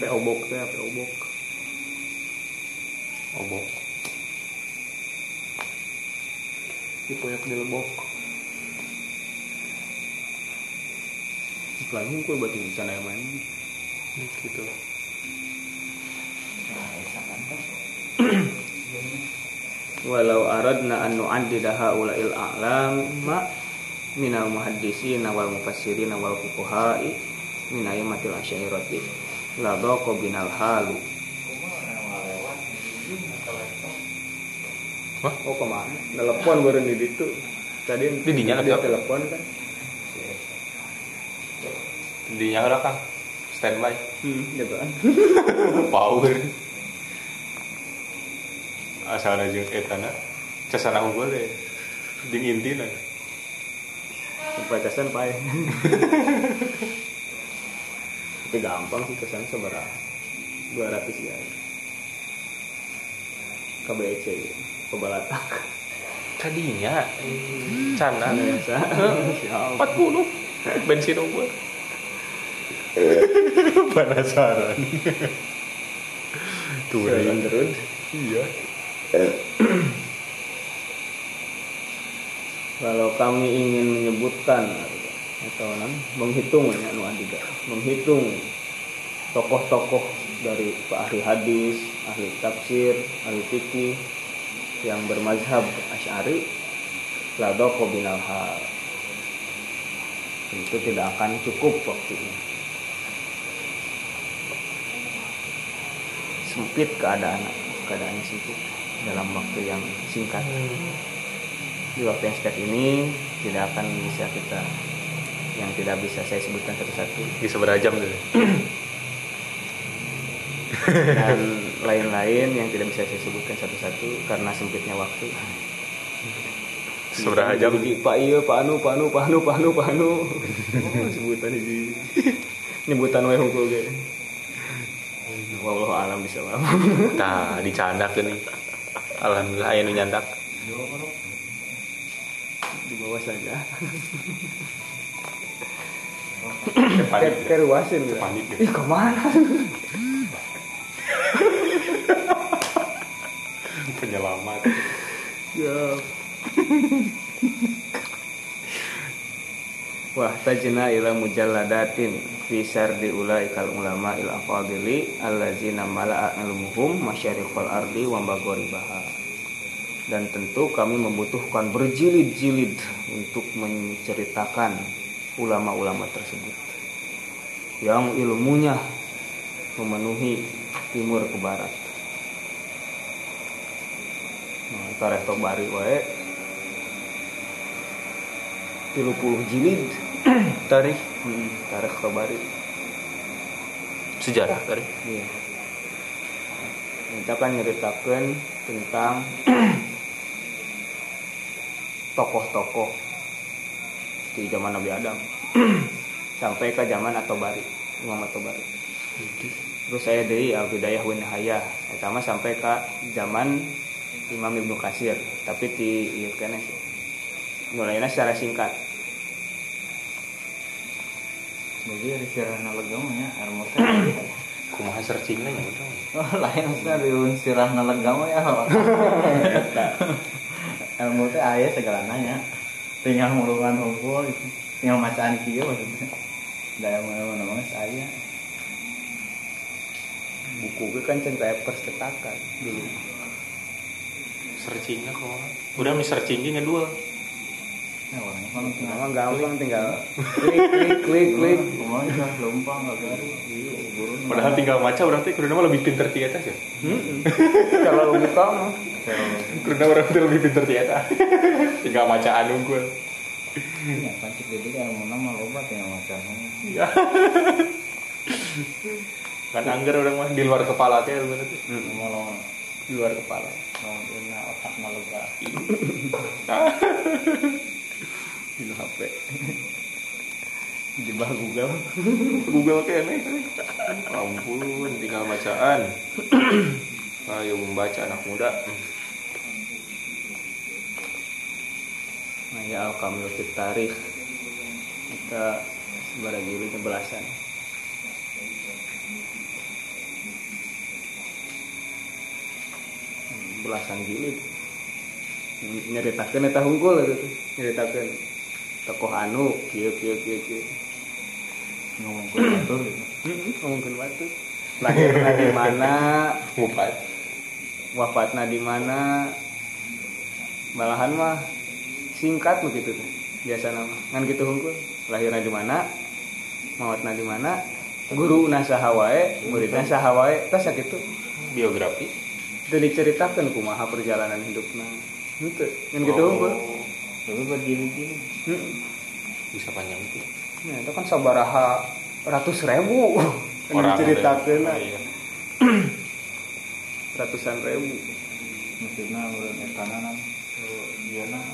Pe obok teh, pe obok. obok Dipoyak di lebok. Iklan hungkul berarti di sana yang main. gitu nah esa kan kan Walau aradna an nu'addida haula'il a'lam ma minal muhaddisin wal mufassirin wal fuqaha'i min aymatil asyairati la dhaqa binal halu Wah? Oh ke mana? Telepon baru di itu. Tadi Di dinya dia laptop? telepon kan? di nyala kang standby Hmm, gitu *laughs* kan. power asal aja etana cesana unggul deh lah Sampai kesan pae. Tapi gampang sih kesan seberapa? 200 ya. KBC kebalatak. tadinya cana Biasa. Siap. 40 bensin unggul *laughs* penasaran tuh Jalan iya *clears throat* Kalau kami ingin menyebutkan atau menghitung ya adiga, menghitung tokoh-tokoh dari ahli hadis, ahli tafsir, ahli fikih yang bermazhab Asy'ari la daqo binal hal. Itu tidak akan cukup waktunya. Sempit keadaan, keadaannya sempit dalam waktu yang singkat di waktu yang singkat ini tidak akan bisa kita yang tidak bisa saya sebutkan satu-satu bisa berajam tuh dan *laughs* lain-lain yang tidak bisa saya sebutkan satu-satu karena sempitnya waktu. Seberapa jam? Pak iya, Pak Anu, Pak Anu, Pak Anu, Pak Anu, Pak Anu. Oh, sebutan ini. *laughs* Nyebutan wae hukum ge. Wallahu alam bisa Nah, dicandak nih. Alhamdulillah nu nyandak. Di bawah saja. Kepanik. Keruasin. Kepanik. Ih, ke mana? Penyelamat. Ya. Wah tajna ila mujalladatin fi sardi ulaikal ulama il afadili allazina mala'a ilmuhum masyariqal ardi wa baha. Dan tentu kami membutuhkan berjilid-jilid untuk menceritakan ulama-ulama tersebut yang ilmunya memenuhi timur ke barat. Nah, tarikh bari wae 30 jilid *clears throat* Tarikh. Hmm, tarikh Tobari sejarah tadi. iya kita kan nyeritakan tentang *clears throat* tokoh-tokoh di zaman Nabi Adam. *clears throat* Sampai ke zaman Atobari Imam Atobari terus saya dari Al Bidayah wa Nihayah pertama sampai ke zaman Imam Ibnu Kasir tapi di iya kene sih mulainya secara singkat Jadi ada sirahna legamnya, ilmu teh. Kumaha searchingnya ya udah. Oh, lain maksudnya riun sirahna legam ya. *laughs* *laughs* ilmu teh aya segala nanya. Tinggal ngurungan hukum gitu. Tinggal macaan kieu maksudnya. Da ilmu nama saya. buku gue kan can papers cetakan dulu Searchingnya kok. Udah mi searching ge ngedul. Ya orangnya kan tinggal Emang gampang tinggal klik klik klik klik Kumaha ya lempang enggak garu. Padahal tinggal maca orang teh kudu nama lebih pinter ti eta sih. kalau logika mah orang teh lebih pinter ti eta. tinggal macaan unggul. Ya pancik jadi ilmu nama loba tinggal macam. Iya. kan anggar orang mah di luar kepala teh ilmu teh. Mau di luar kepala mau dina otak maluga. Di HP di bawah Google *laughs* Google kene. Ampun, tinggal bacaan. Ayo membaca anak muda. nah ya al kamil fit tarikh kita sebarang jilidnya belasan belasan jilid nyeritakan eta hungkul gitu nyeritakan tokoh anu kieu kieu kieu kieu. Ngomong ku batur gitu. ngomongin batu lahirnya di mana? Ngupat. wafatnya di mana? Malahan mah singkat begitu tuh biasa nama. Kan gitu hungkul. Lahirnya di mana? Mawatna di mana? Guru nasaha wae muridnya saha wae tas gitu Biografi. itu diceritakan kumaha perjalanan hidupnya itu kan gitu hungkul Tapi berdiri-diri. Heeh. Bisa panjang itu. Nah, itu kan sabaraha ratus ribu yang Orang diceritakan. Iya. *clears throat* ratusan ribu Maksudnya ulun etana nam. Iya nah.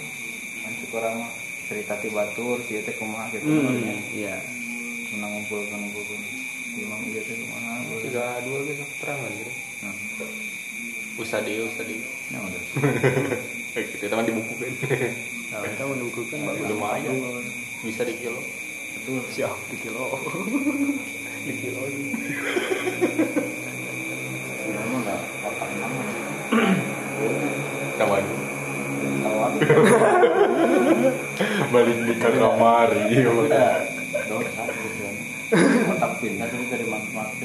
Orang mah cerita ti batur, sieu teh kumaha gitu. Hmm, iya Menang ngumpulkan. Imam iya teh kumaha. Tiga dua gitu keterangan gitu. Nah, Ustadi, ustadi. ya udah. *laughs* Kita teman dibukukan. nah kita menunggukan bagus Lumayan. Bisa di kilo. Betul, siap di kilo. *laughs* di kilo. Mah enggak otak nama. Kawan. *laughs* Balik di kamar. Iya. Dosa. Otak pintar tapi dari makin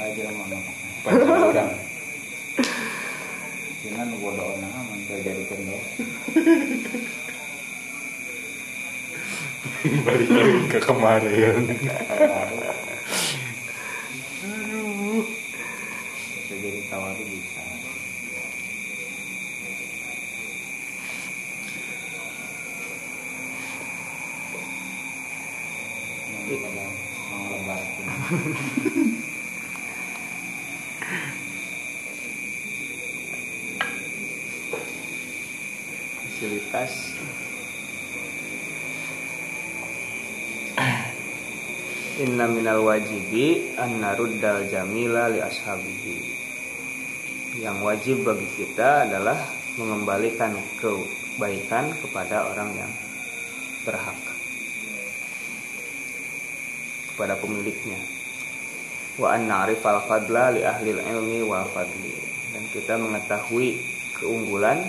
Lagi mana. Pancing orang. Cina nu bodoh nah man teu jadikeun dosa. *laughs* Balik lagi ke kemarin. Bisa jadi tawar bisa. Mau lebatin. *laughs* ringkas *clears throat* Inna minal wajibi an naruddal jamila li ashabihi. Yang wajib bagi kita adalah mengembalikan kebaikan kepada orang yang berhak kepada pemiliknya. Wa an na'rifal fadla li ahli ilmi wal fadli. Dan kita mengetahui keunggulan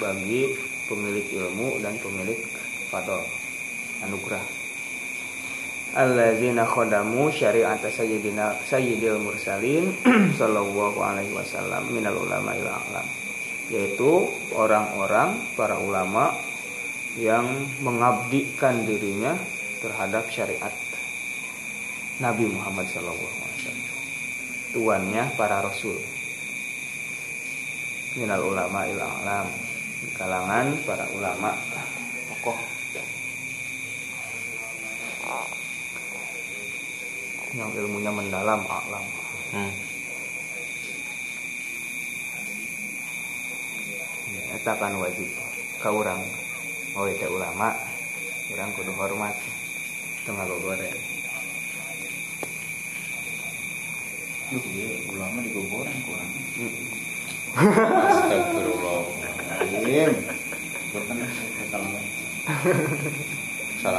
bagi pemilik ilmu dan pemilik fadl anugerah. Alladzina khadamu syariat sayyidina sayyidil mursalin *clears throat* sallallahu alaihi wasallam minal ulama ila alam. Yaitu orang-orang para ulama yang mengabdikan dirinya terhadap syariat Nabi Muhammad sallallahu alaihi wasallam. Tuannya para rasul. Minal ulama ila alam di kalangan para ulama tokoh. Yang ilmunya mendalam alam. Hmm. ya, eta kan wajib. Ke orang oh itu ulama orang kudu hormat. Tengah goreng Duh, iya, ulama digogoreng kurang. Astagfirullah Alim. Bukan salam.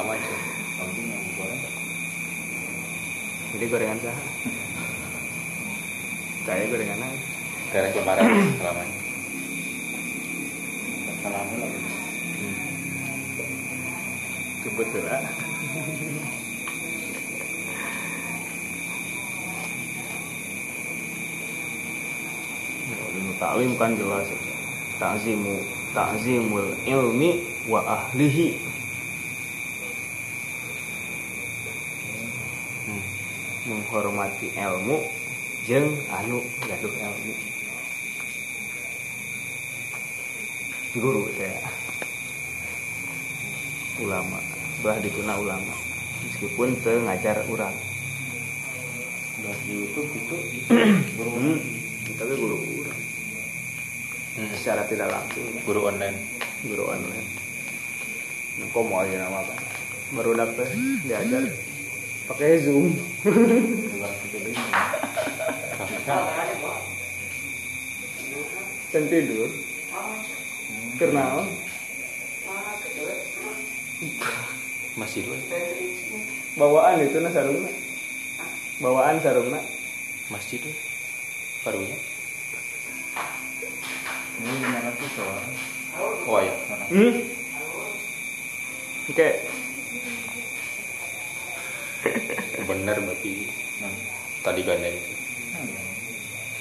aja Kalau itu yang goreng. jadi gorengan sah kayak gorengan aja Keren kemarin salam aja Salam lagi. kebetulan Ya, taklim kan jelas takzimu takzimul ilmi wa ahlihi. Hmm. menghormati ilmu jeng anu gaduh ilmu. Guru saya ulama bah dituna ulama. Meskipun teu ngajar orang. Udah di YouTube itu *clears throat* guru. Hmm. tapi guru Hmm. secara tidak langsung ya. guru online. Guru online. Nah, kok mau aja nama kan baru dapet diajar. Pakai zoom. Dan tidur. Kenal? Masih dulu bawaan itu nah sarungna bawaan sarungna masjid tuh barunya Ini lima ratus soal. oh ya hmm? oke. Bener berarti. Nah, tadi gandeng. Itu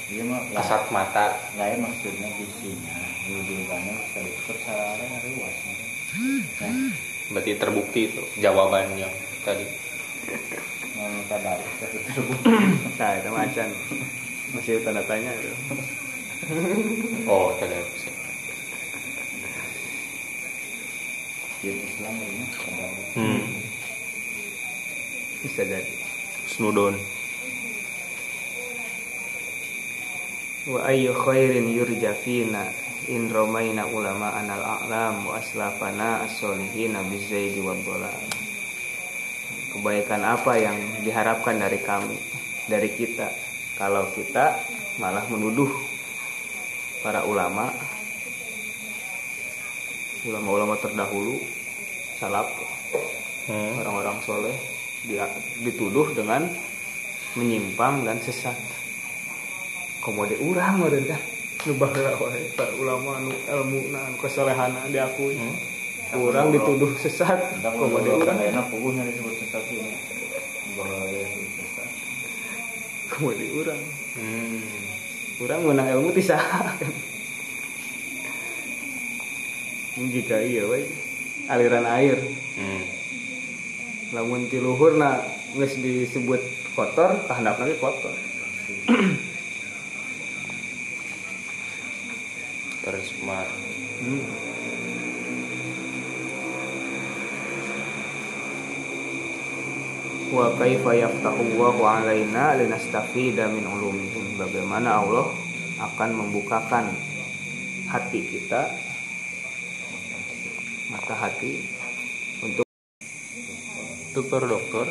Iya mah kasat mata. lain maksudnya visinya wujudnya bisa dipercaya luas nah berarti terbukti itu jawaban yang tadi. Mau tanda tersebut nah itu macan masih tanda tanya itu oh tadi di Islam ini hmm. bisa jadi snudon wa ayyu khairin yurja fina in romaina ulama anal a'lam wa aslafana as-solihina bizaidi wa kebaikan apa yang diharapkan dari kami dari kita? Kalau kita malah menuduh para ulama ulama-ulama terdahulu salaf hmm. orang-orang soleh dia dituduh dengan menyimpang dan sesat. Komode urang meureun dah nu baheula wae para ulama nu ilmu na anu kesolehana diakui. Hmm. urang dituduh sesat. Komode urang. enak puguhnya disebut ini bahwa ya sesat. Komode urang. Hmm. Urang meunang ilmu ti saha jika iya we aliran air. Hmm. lamun ti luhurna geus disebut kotor kahandapna ge kotor. Tercemar Hmm. Wa kaifa yaftahu Allahu alaina linastafida min ulumihim. Bagaimana Allah akan membukakan hati kita ke hati untuk dokter dokter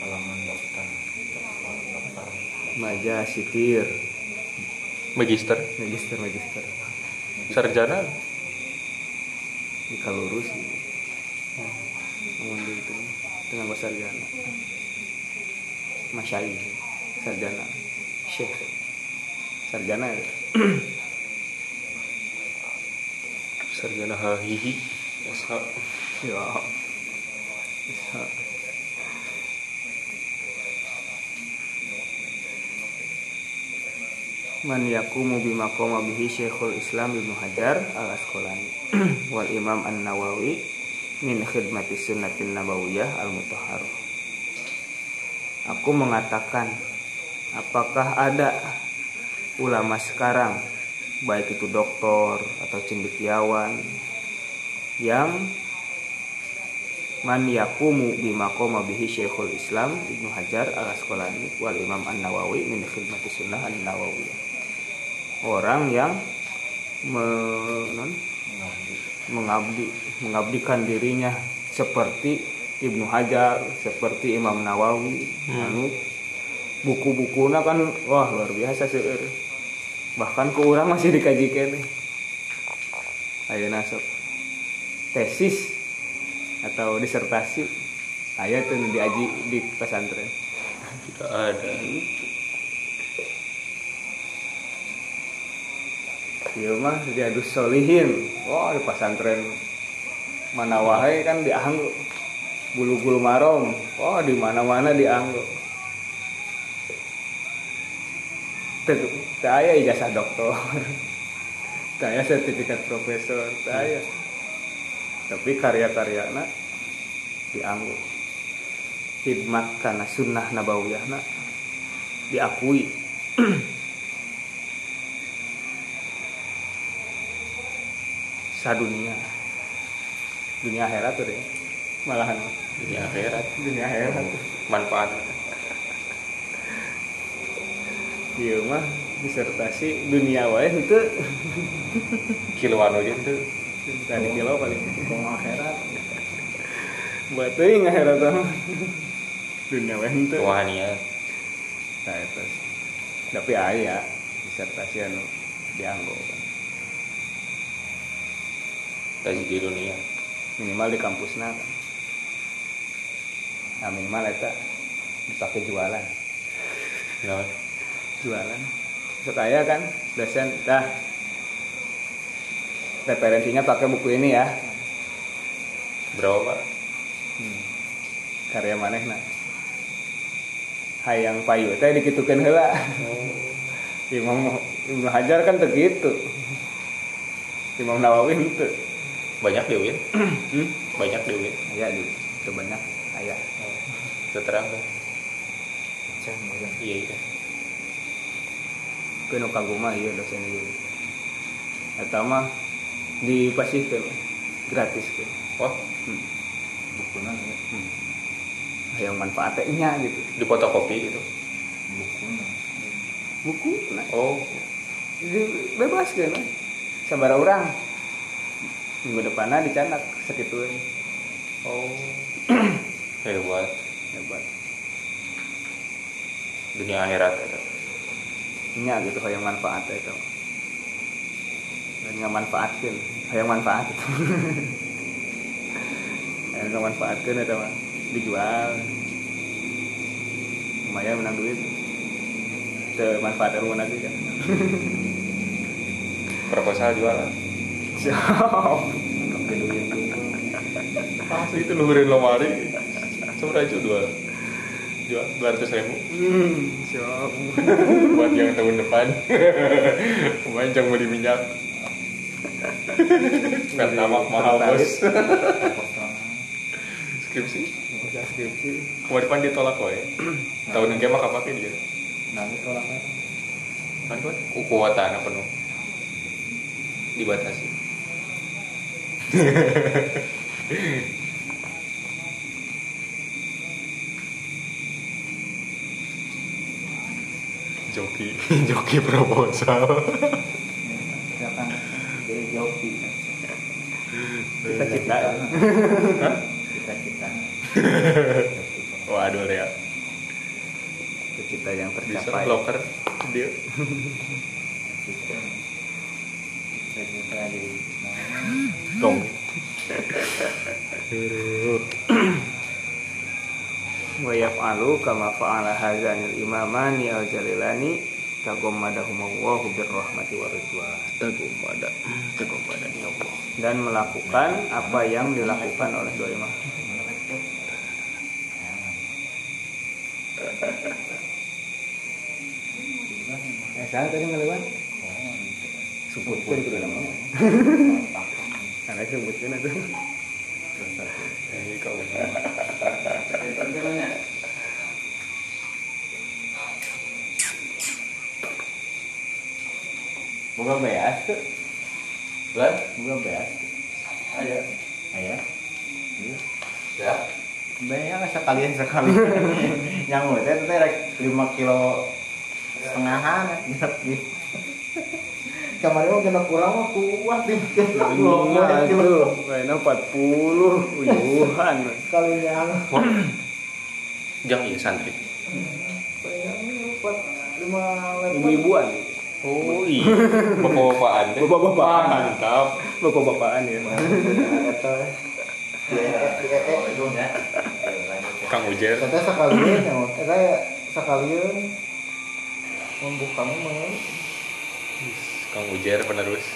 halaman dokter. maja sitir magister. Magister magister. Sarjana? Di kalurus ngomong gitu dengan bahasa sarjana. Masyai sarjana. Syekh sarjana ya. *clears throat* Sarjana hahihi. SH ya. Bisa. Man yakumu bima qama bihi Syekhul Islam Ibnu Hajar Al Asqalani *clears throat* wal Imam An-Nawawi min khidmati sunnatin nabawiyah al mutahhar. Aku mengatakan apakah ada ulama sekarang baik itu doktor atau cendekiawan yang man yakumu bima qama bihi Syekhul Islam Ibnu Hajar Al Asqalani wal Imam An-Nawawi min khidmati sunnah An-Nawawiyah. Orang yang me- mengabdi mengabdikan dirinya seperti Ibnu Hajar, seperti Imam Nawawi, anu buku-bukuna kan wah luar biasa seueur. Bahkan ke urang masih dikajikan nih. Ayeuna sok tesis atau disertasi. Aya tuh diaji di pesantren. Tidak ada. Iya mah diadus solihin wah di pesantren mana wahai kan dianggo bulu-bulu marom wah di mana-mana dianggo Teu teu aya ijazah doktor. *laughs* Teu aya sertifikat profesor. Teu aya tapi karya-karyana dianggo khidmat karena sunnah nabawiyahna diakui. *clears throat* Sadunia dunia akhirat tuh deh malahan dunia akhirat. Dunia akhirat. Manfaat. Iya mah disertasi dunia wae itu kiloan oge itu. Tadi kilo paling. Mau akhirat. Buat teuing akhirat mah. Dunia wae itu. Rohanian nah itu. Tapi aya disertasi anu dianggo. Kaji di dunia minimal di kampusna kan nah minimal eta dipakai jualan. Nah. Jualan. Saya kan dosen dah referensinya pakai buku ini ya. Berapa? Pak karya maneh nah hayang payu teh dikitukeun heula. Imam Ibnu Hajar kan begitu Imam Nawawi itu banyak di UIN hmm? banyak di UIN aya di itu banyak. Aya itu terang kan ya. iya iya. Keun kaguma ieu dosen ieu eta mah dipasihkeun gratis kan wah. Hmm. bukuna ya? Hmm. hayang manfaatnya gitu. Di fotokopi gitu. Bukuna buku nah. Oh. Di- bebas kan sabar orang minggu depannya dicanak segitu oh. *clears throat* Hebat. Hebat. Dunia akhirat itu nya gitu hayang manfaat itu dan nggak manfaatkan hayang manfaat. *laughs* Itu hayang nggak manfaatkan itu mah dijual. Lumayan menang duit. Manfaat rumah lagi kan? *laughs* Proposal jualan siap. Asli itu luhurin lemari. Seberapa itu dua. Jual dua ratus ribu. Hmm, siap. Buat yang tahun depan. Kebanyakan beli minyak. Tamak mahal bos. *laughs* Skripsi? Skripsi. Kemarin depan ditolak kok ya tahun ini mah kapake dia. Nanti tolaknya. Kan kuat kuatan penuh dibatasi *laughs* joki *laughs* joki proposal. Ya kan jadi joki. Cita-cita. Cita-cita. *laughs* Waduh ya. cita yang Bisa tercapai. loker dia. cita-cita. Di mana Dong. wa yaf'alu kama fa'ala hadzanil imamani al jalilani tagommadahumullahu birrahmati waridwan Tagumada. Tagumada ya Allah. dan melakukan apa yang dilakukan oleh dua imam Eh, saya tadi ngelawan sebutkan itu nama karena sebutkan itu Ini kau. Boga beas tuh. Bulan? Boga beas. Ayo. Ayah. Iya. Ya. Banyak sekalian sekali. *laughs* Yang udah teh rek 5 kilo setengahan gitu. Kemarin mah genep kurang mah kuat di Iya, tuh, kayaknya 40 uyuhan. Kali yang Jang iya santri. kayaknya 4 5 level. Ibu-ibuan. Oh iya. Bapak-bapaan teh. Bapak-bapaan. Mantap. Bapak-bapaan ya. Eta di Kang Ujer. Eta sekalian ya, eta sekalian membuka mah. Kang Ujer penerus.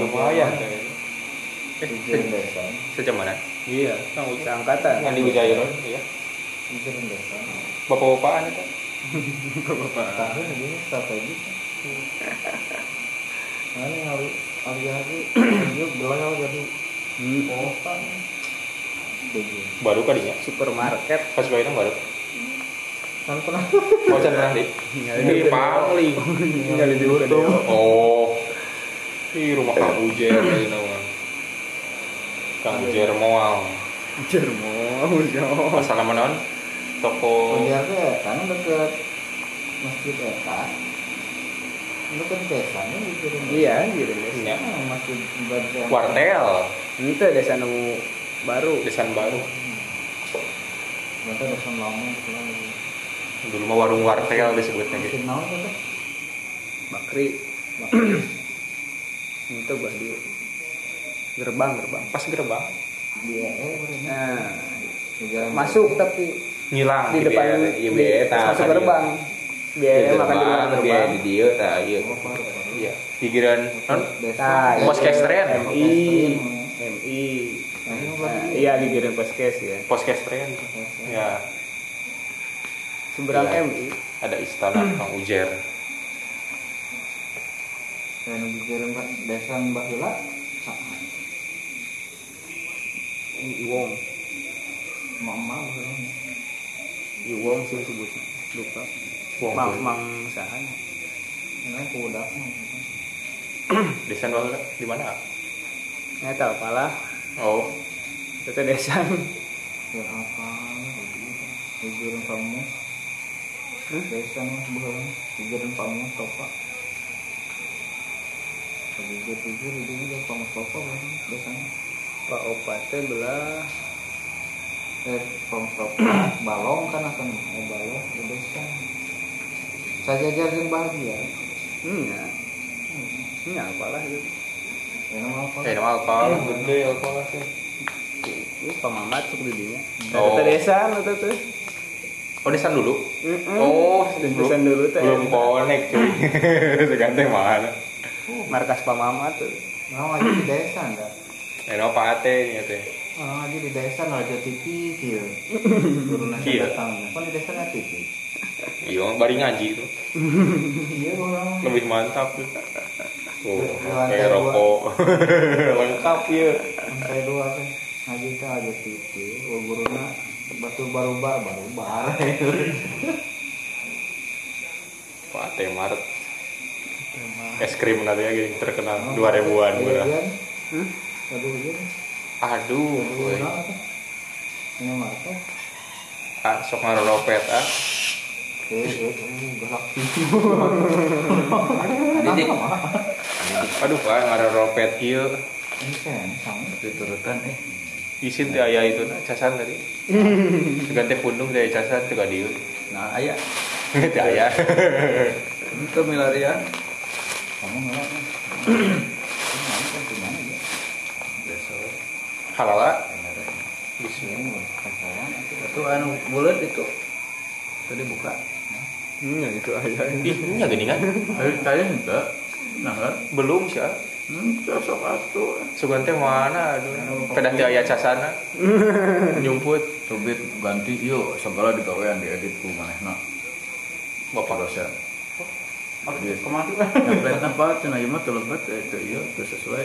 Lumayan. teh. Eh, desa. sejam mana? Iya, Kang angkatan. Yang di Wijaya iya. Tujuan desa. Bapak-bapaan itu. Tahun ini strategi. *laughs* Mana hari hari hari dia belah jadi Hmm, kota. Tujuan. Baru kadinya. supermarket. Pas bayi baru. Kan pernah Oh, pernah di. Di Pangling. Tinggal di. Oh. Di rumah Kang Ujer tadi nama. Kang Ujer Moal. Jermo, Asal nama naon? Toko Ujar teh kan deket masjid eta. Itu kan desanya di Kirin. Iya, gitu deh. Ya. Ah, masjid ibadah. Wartel. Itu desa baru. Desain baru. Berarti desa lama itu lagi. Dulu mah warung wartel disebutnya gitu. Naon kan teh? Bakri. Itu gua di gerbang gerbang. Pas gerbang Dia eh. Nah, masuk tapi ngilang di depan Iya, di, biaya masuk gerbang. Di Biaya makan di luar gerbang, biaya di dieu tah ieu. Oh. Iya. Pikiran non Pos kestren. MI, MI. Nah, ini Nah, iya dikirim poskes ya. Ya, Seberang Iya. MI. ada istana *clears throat* Kang Ujer. Saya nunggu kirim ke desa Mbah Hila. Iwong, Mama. Iwong sih sebutnya. Lupa. Wong Mang, mang sahan. Ini kudak mah. *clears throat* Desain baru di mana? Nggak tahu pala. Oh, Itu desa. Ya apa? Ujian kamu. Hmm? Desa mah bukan. Ujian kamu topa. Ujian ujian itu juga kamu topa kan desanya. Pak Opa teh belah Eh, kamu topa. Balong kan akan eh, balong di desa. Saja yang bahagia. Enggak. Enggak apalah itu. Ya nama apa? eh nama alkohol gede alkohol sih. Itu pamamat suku didinya. Oh. Itu desa itu tuh. Oh, desain dulu. Mm-mm. Oh, desain dulu tuh. Belum connect cuy. *laughs* Sekarang teh mana? Markas pamamat tuh. Orang lagi di desa enggak? Eh, Pak Ate nih teh. Orang lagi di desa raja TV kieu. *laughs* Turun Kieu. datang. Kan di desa na TV. Iya, bari ngaji tuh. *laughs* Iya orang. Lebih mantap tuh. Oh, kayak rokok. Lengkap ya. Lantai dua teh. Ngaji teh aja TV. Oh guruna batu baru bar baru bar. *laughs* Pak Ate Mart. Es krim nanti gini terkenal dua ribuan murah. Hmm? Aduh iya. Iya. Ini market. ah sok ah. Eh, eh, galak. Didik. Aduh, pak ngaropet kieu. Ini kan sama. diturutan eh isin teh aya itu nah casan tadi *laughs* ganti pundung dari casan *laughs* teh dieu nah aya teh aya itu Kamu ngelak? Ini gimana ya? biasa halal ah. Ini kasaran itu. itu anu bulat itu tadi buka Hmm, ya itu ayah. ih nya gini kan ayo tadi enggak nah belum sih hmm cocok atuh sugan teh mana aduh. Kedah teh aya casana. *laughs* Nyumput. Tubit ganti yuk segala digawean diedit ku manehna bapak. Dosen tuh? template apa cenah ieu mah teu lebat eh, teu ieu teu sesuai.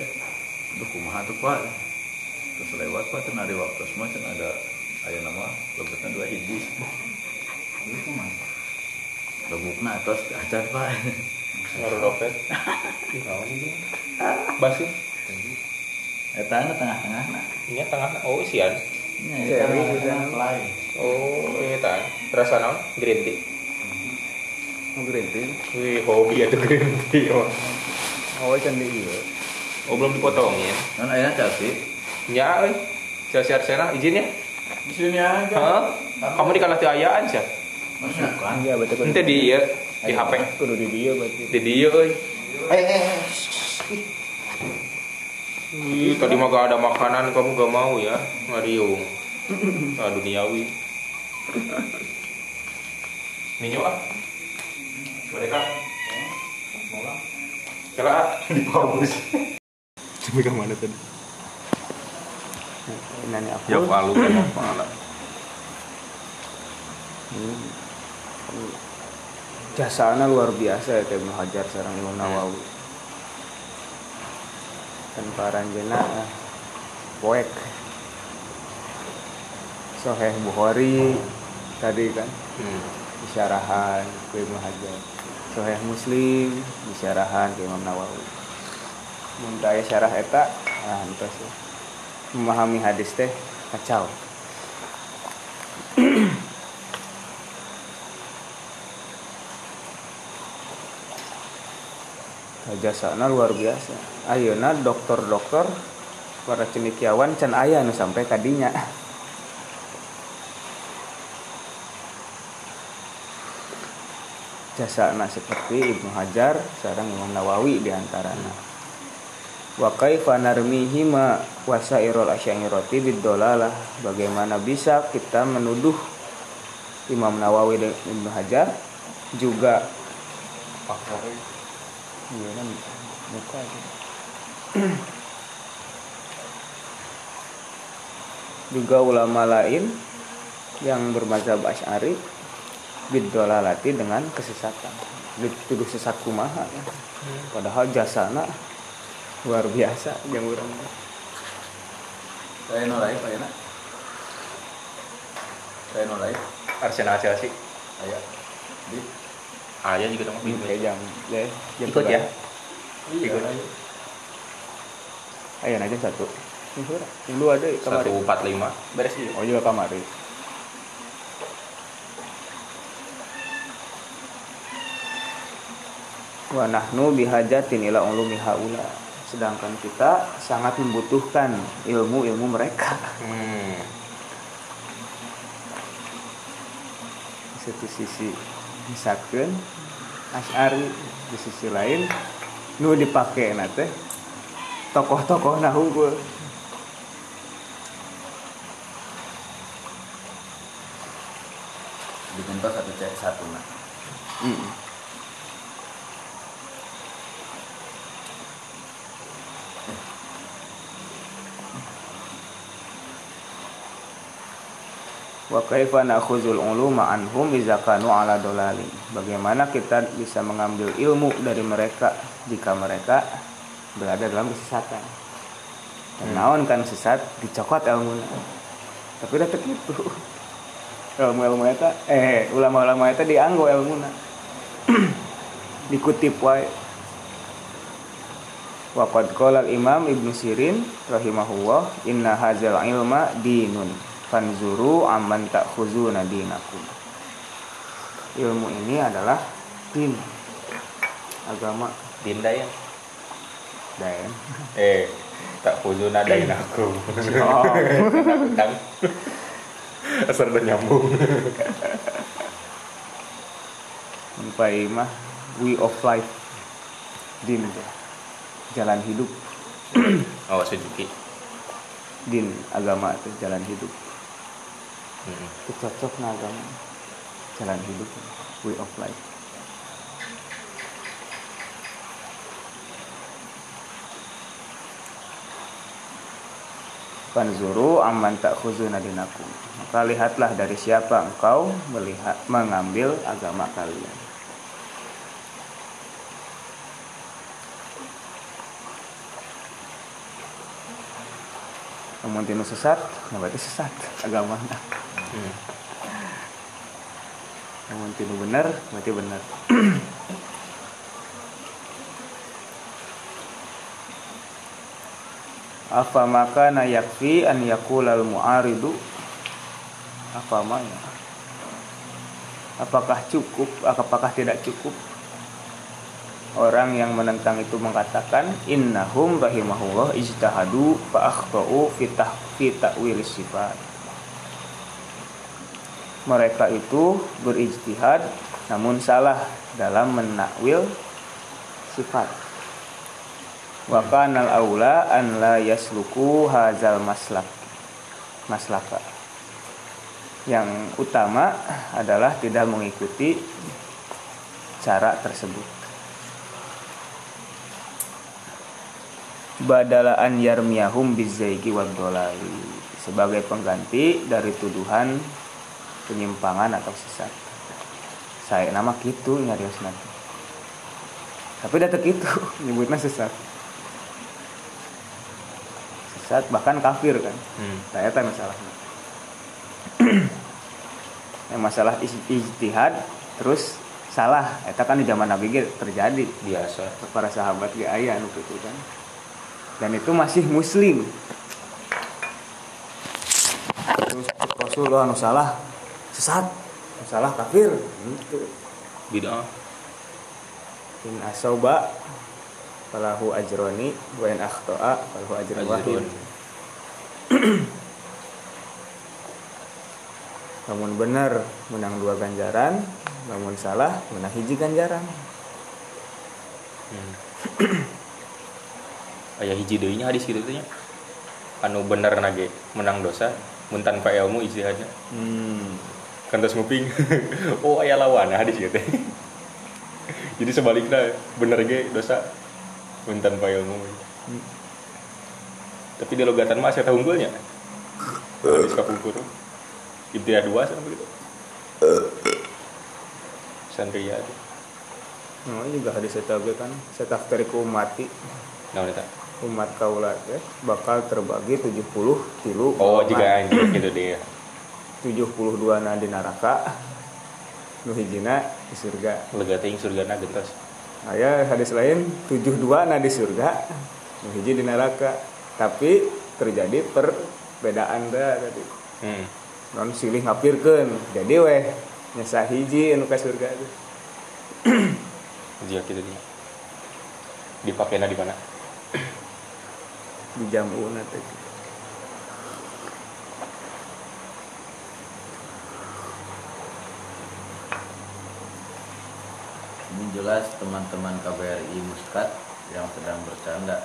Aduh kumaha tuh pak? Terus lewat pak cenah di waktu semua cenah ada aya nama lebetna dua hiji. Itu ke mana? Lebukna atas acan pak. Ngaruh dompet. Ih naon ieu basin eta anu tengah-tengah nah nya tengah oh isian. Cherry gitu. Lain. oh ini tan rasa naon? Green tea. Mau green tea. wih hobi atuh green tea oh, Oh, can di iya. oh belum dipotongin. Kan aya Chelsea nya euy Chelsea Arsenal izin ya? Di sini aja. Hah? kamu di kalah teu ayaan sih Masukkan. Iya, betul betul. ente di ieu di HP Kudu di dia berarti. di dieu euy Eh, eh, eh. Wih, tadi mah gak ada makanan, kamu gak mau ya? Ngariung. Ah, *laughs* duniawi. Ninyo ah. Mereka. Kela ah. Dipabus. Sampai ke mana tadi? Nani aku. Ya palu kan kepala. Hmm. Jasana luar biasa ya kayak Muhajar sarang Imam Nawawi. Dan paranjena eh, poek. Soheh Bukhari tadi kan Hmm. isyarahan ke Ibnu Hajar. Soheh Muslim isyarahan ke Imam Nawawi. Mun teu aya syarah eta ah entos ya. Memahami hadis teh kacau. Jasana luar biasa. Ayeuna dokter-dokter para cendekiawan can aya nu sampai kadinya jasana seperti Ibnu Hajar sareng Imam Nawawi di antaranya wa kaifa narmihi ma wasairul asy'ariyati biddolalah bagaimana bisa kita menuduh Imam Nawawi dan Ibnu Hajar juga Iya kan muka itu. juga ulama lain yang bermazhab Asy'ari bidolalati dengan kesesatan dituduh sesat kumaha ya. padahal jasana luar biasa yang orang Saya no live aya na. Saya no live Arsenal Chelsea. aya. Di Aya juga dong. kayak jam ya jam Ikut ya. Ikut. ayo aja satu yang dua ada kamar Satu empat lima. Beres iya. oh juga kamar wa nahnu bihajatin ila ulumi haula sedangkan kita sangat membutuhkan ilmu-ilmu mereka Hmm. satu sisi misalkan Asy'ari di sisi lain nu dipake nate tokoh-tokoh nah unggul dibentuk satu cek satu nah. Mm. Wa kaifa nakhuzul uluma anhum idza kanu ala dolalin. Bagaimana kita bisa mengambil ilmu dari mereka jika mereka berada dalam kesesatan. Dan naon kan sesat dicokot ilmu Tapi udah gitu. *laughs* Ilmu-ilmu eta eh ulama-ulama eta dianggo ilmuna. *clears throat* Dikutip wae. Wa qad qala al-Imam Ibnu Sirin rahimahullah inna hadzal ilma dinun fanzuru amman ta'khuzuna dinakum. Ilmu ini adalah din. Agama. Dinda ya. dan Eh. tak yang aku Oh. *laughs* Asal udah nyambung. Sampai mah way of life. Din. Jalan hidup. Oh Suzuki. Din agama itu jalan hidup Mm-mm. itu cocok na agama jalan hidup way of life Fanzuru amman tak khuzuna dinakum. Maka lihatlah dari siapa engkau melihat mengambil agama kalian. Namun tinu sesat, nah berarti sesat agama. Hmm. Namun tinu benar, berarti benar. *clears throat* Apa maka na yakfi an yakulal mu'aridu Apa ya? Apakah cukup Apakah tidak cukup Orang yang menentang itu mengatakan Innahum rahimahullah ijtahadu fa akhtau fi tah- fi ta'wil sifat. Mereka itu berijtihad namun salah dalam menakwil sifat. Wa kana aula an la yasluku hazal maslak maslaka yang utama adalah tidak mengikuti cara tersebut badala an yarmiyahum bizaiki wad dolali sebagai pengganti dari tuduhan penyimpangan atau sesat. Saya nama gitu nyarios nanti tapi datang itu *laughs* nyebutnya sesat. Sesat bahkan kafir kan? Hmm. saya tahu masalahnya yang masalah *clears throat* ij- ijtihad terus salah. Itu kan di zaman Nabi terjadi. Biasa. Para sahabat ge aya anu kitu kan dan itu masih muslim. Terus Rasulullah anu salah. Sesat. Anu salah kafir. Gitu. Bid'ah. In asauba falahu ajroni. Wa in akhta'a falahu ajrun. wahid. *clears throat* Namun benar menang dua ganjaran. Namun salah menang hiji ganjaran. Hmm. *clears throat* Aya hiji deui nya hadis kitu teh nya. Anu bener nage menang dosa mun tanpa ilmu ijtihadnya. hmm. Kan terus nguping. *laughs* oh aya lawan hadis kitu teh. *laughs* Jadi sebaliknya bener ge dosa mun tanpa ilmu. Tapi di logatan mah saya unggulnya. Hadis kapungkur. Ibtidah dua sama begitu. Santria tuh. Nah, ini juga hadis eta oge kan teriku umati Naon eta? Umat kaula teh bakal terbagi 70 tilu Oh, jika anjing gitu dia. 72 na di neraka nu hijina di surga Lega teuing surgana gentos. aya hadis lain 72 na di surga nu hiji di neraka tapi terjadi perbedaan teh tadi Hmm. non silih ngapirkeun jadi weh nyasa hiji anu ka surga teh Jika gitu dia. Dipakainya di mana? Di jamu teh Ini jelas teman-teman KBRI Muskat yang sedang bercanda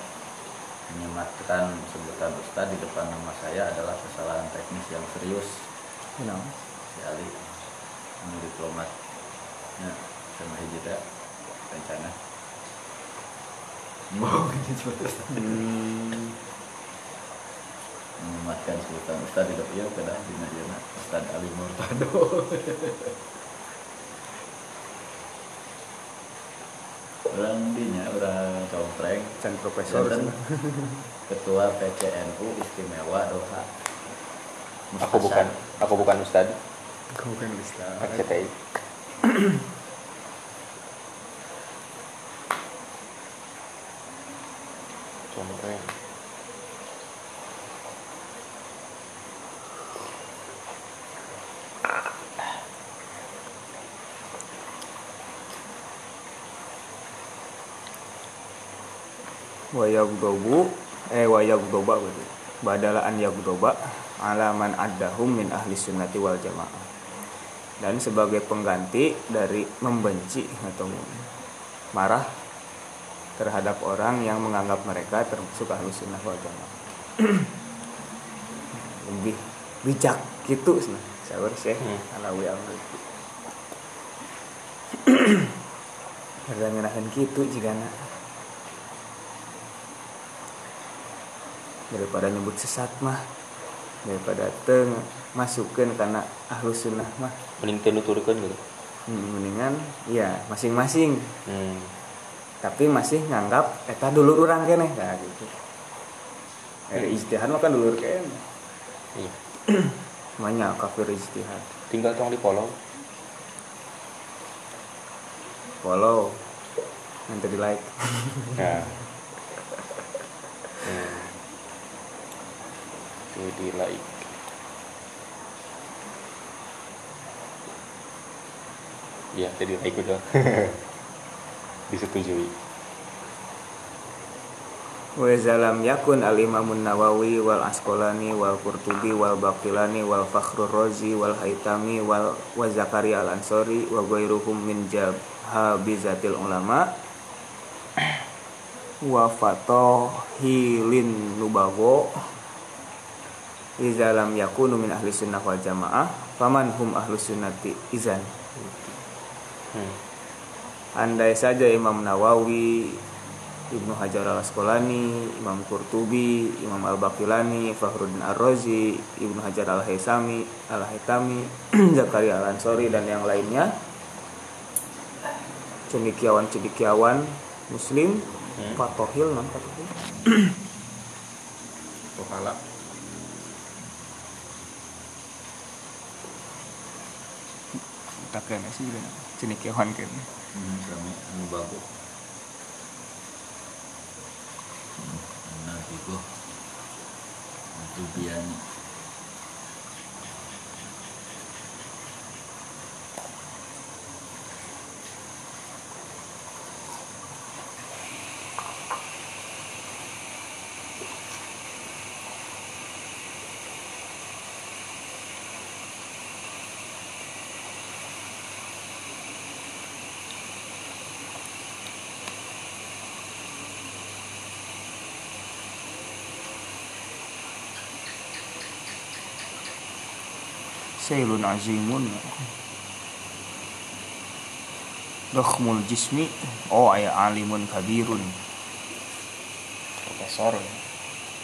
menyematkan sebutan Ustadz di depan nama saya adalah kesalahan teknis yang serius. Know si Ali ini diplomat. Ya sama hiji teh rencana. Mau *laughs* Ustadz hmm. Menyematkan sebutan Ustadz di depan ya kedah di media Ustadz Ali Murtado *laughs* orang dinya orang compreng can profesor ketua PCNU istimewa Doha Aku bukan, aku bukan ustad. Kau kan ustaz. CTI. Compreng. Wa eh wa yagdoba berarti. Badala an yagdoba ala man addahum min ahli sunnati wal jamaah. Dan sebagai pengganti dari membenci atau marah terhadap orang yang menganggap mereka termasuk ahli sunnah wal jamaah. *clears throat* Lebih bijak gitu cenah saur Syekh Hmm. Alawi al *clears throat* Ada ngerasain gitu jika daripada nyebut sesat mah. Daripada teng masukkan karena ahlu sunnah mah. Mending teu nuturkeun gitu. Hmm, mendingan ya masing-masing. Hmm. tapi masih nganggap eta dulu orang kene nah gitu. Eh, ijtihad mah kan dulu kene iya. *clears throat* Banyak kafir ijtihad. Tinggal tong di follow. Follow. Nanti di like. Nah *laughs* Tuh di like Iya, jadi like udah disetujui. wa zalam yakun al imamun nawawi wal asqalani wal qurtubi wal baqilani wal fakhrur razi wal haitami wal wa zakaria al ansori wa ghairuhum min jahabizatil ulama wa fatahilin nubawo Iza lam yakunu min ahli sunnah wal jamaah Faman hum ahlu sunnati izan Hmm. Andai saja Imam Nawawi, Ibnu Hajar al Asqalani, Imam Qurtubi, Imam Al Baqilani, Fakhruddin Ar-Razi, Ibnu Hajar al Haisami, Al Haitami, *clears throat* Zakaria al Ansori dan yang lainnya cendikiawan-cendikiawan muslim Hmm. Fatohil non Fatohil Pahala. Tak kena sih cendikiawan kan Hmm, kami anu bagus. Nah, itu itu biani. Sailun azimun. Dakhmul jismi. Oh aya alimun kabirun. Profesor.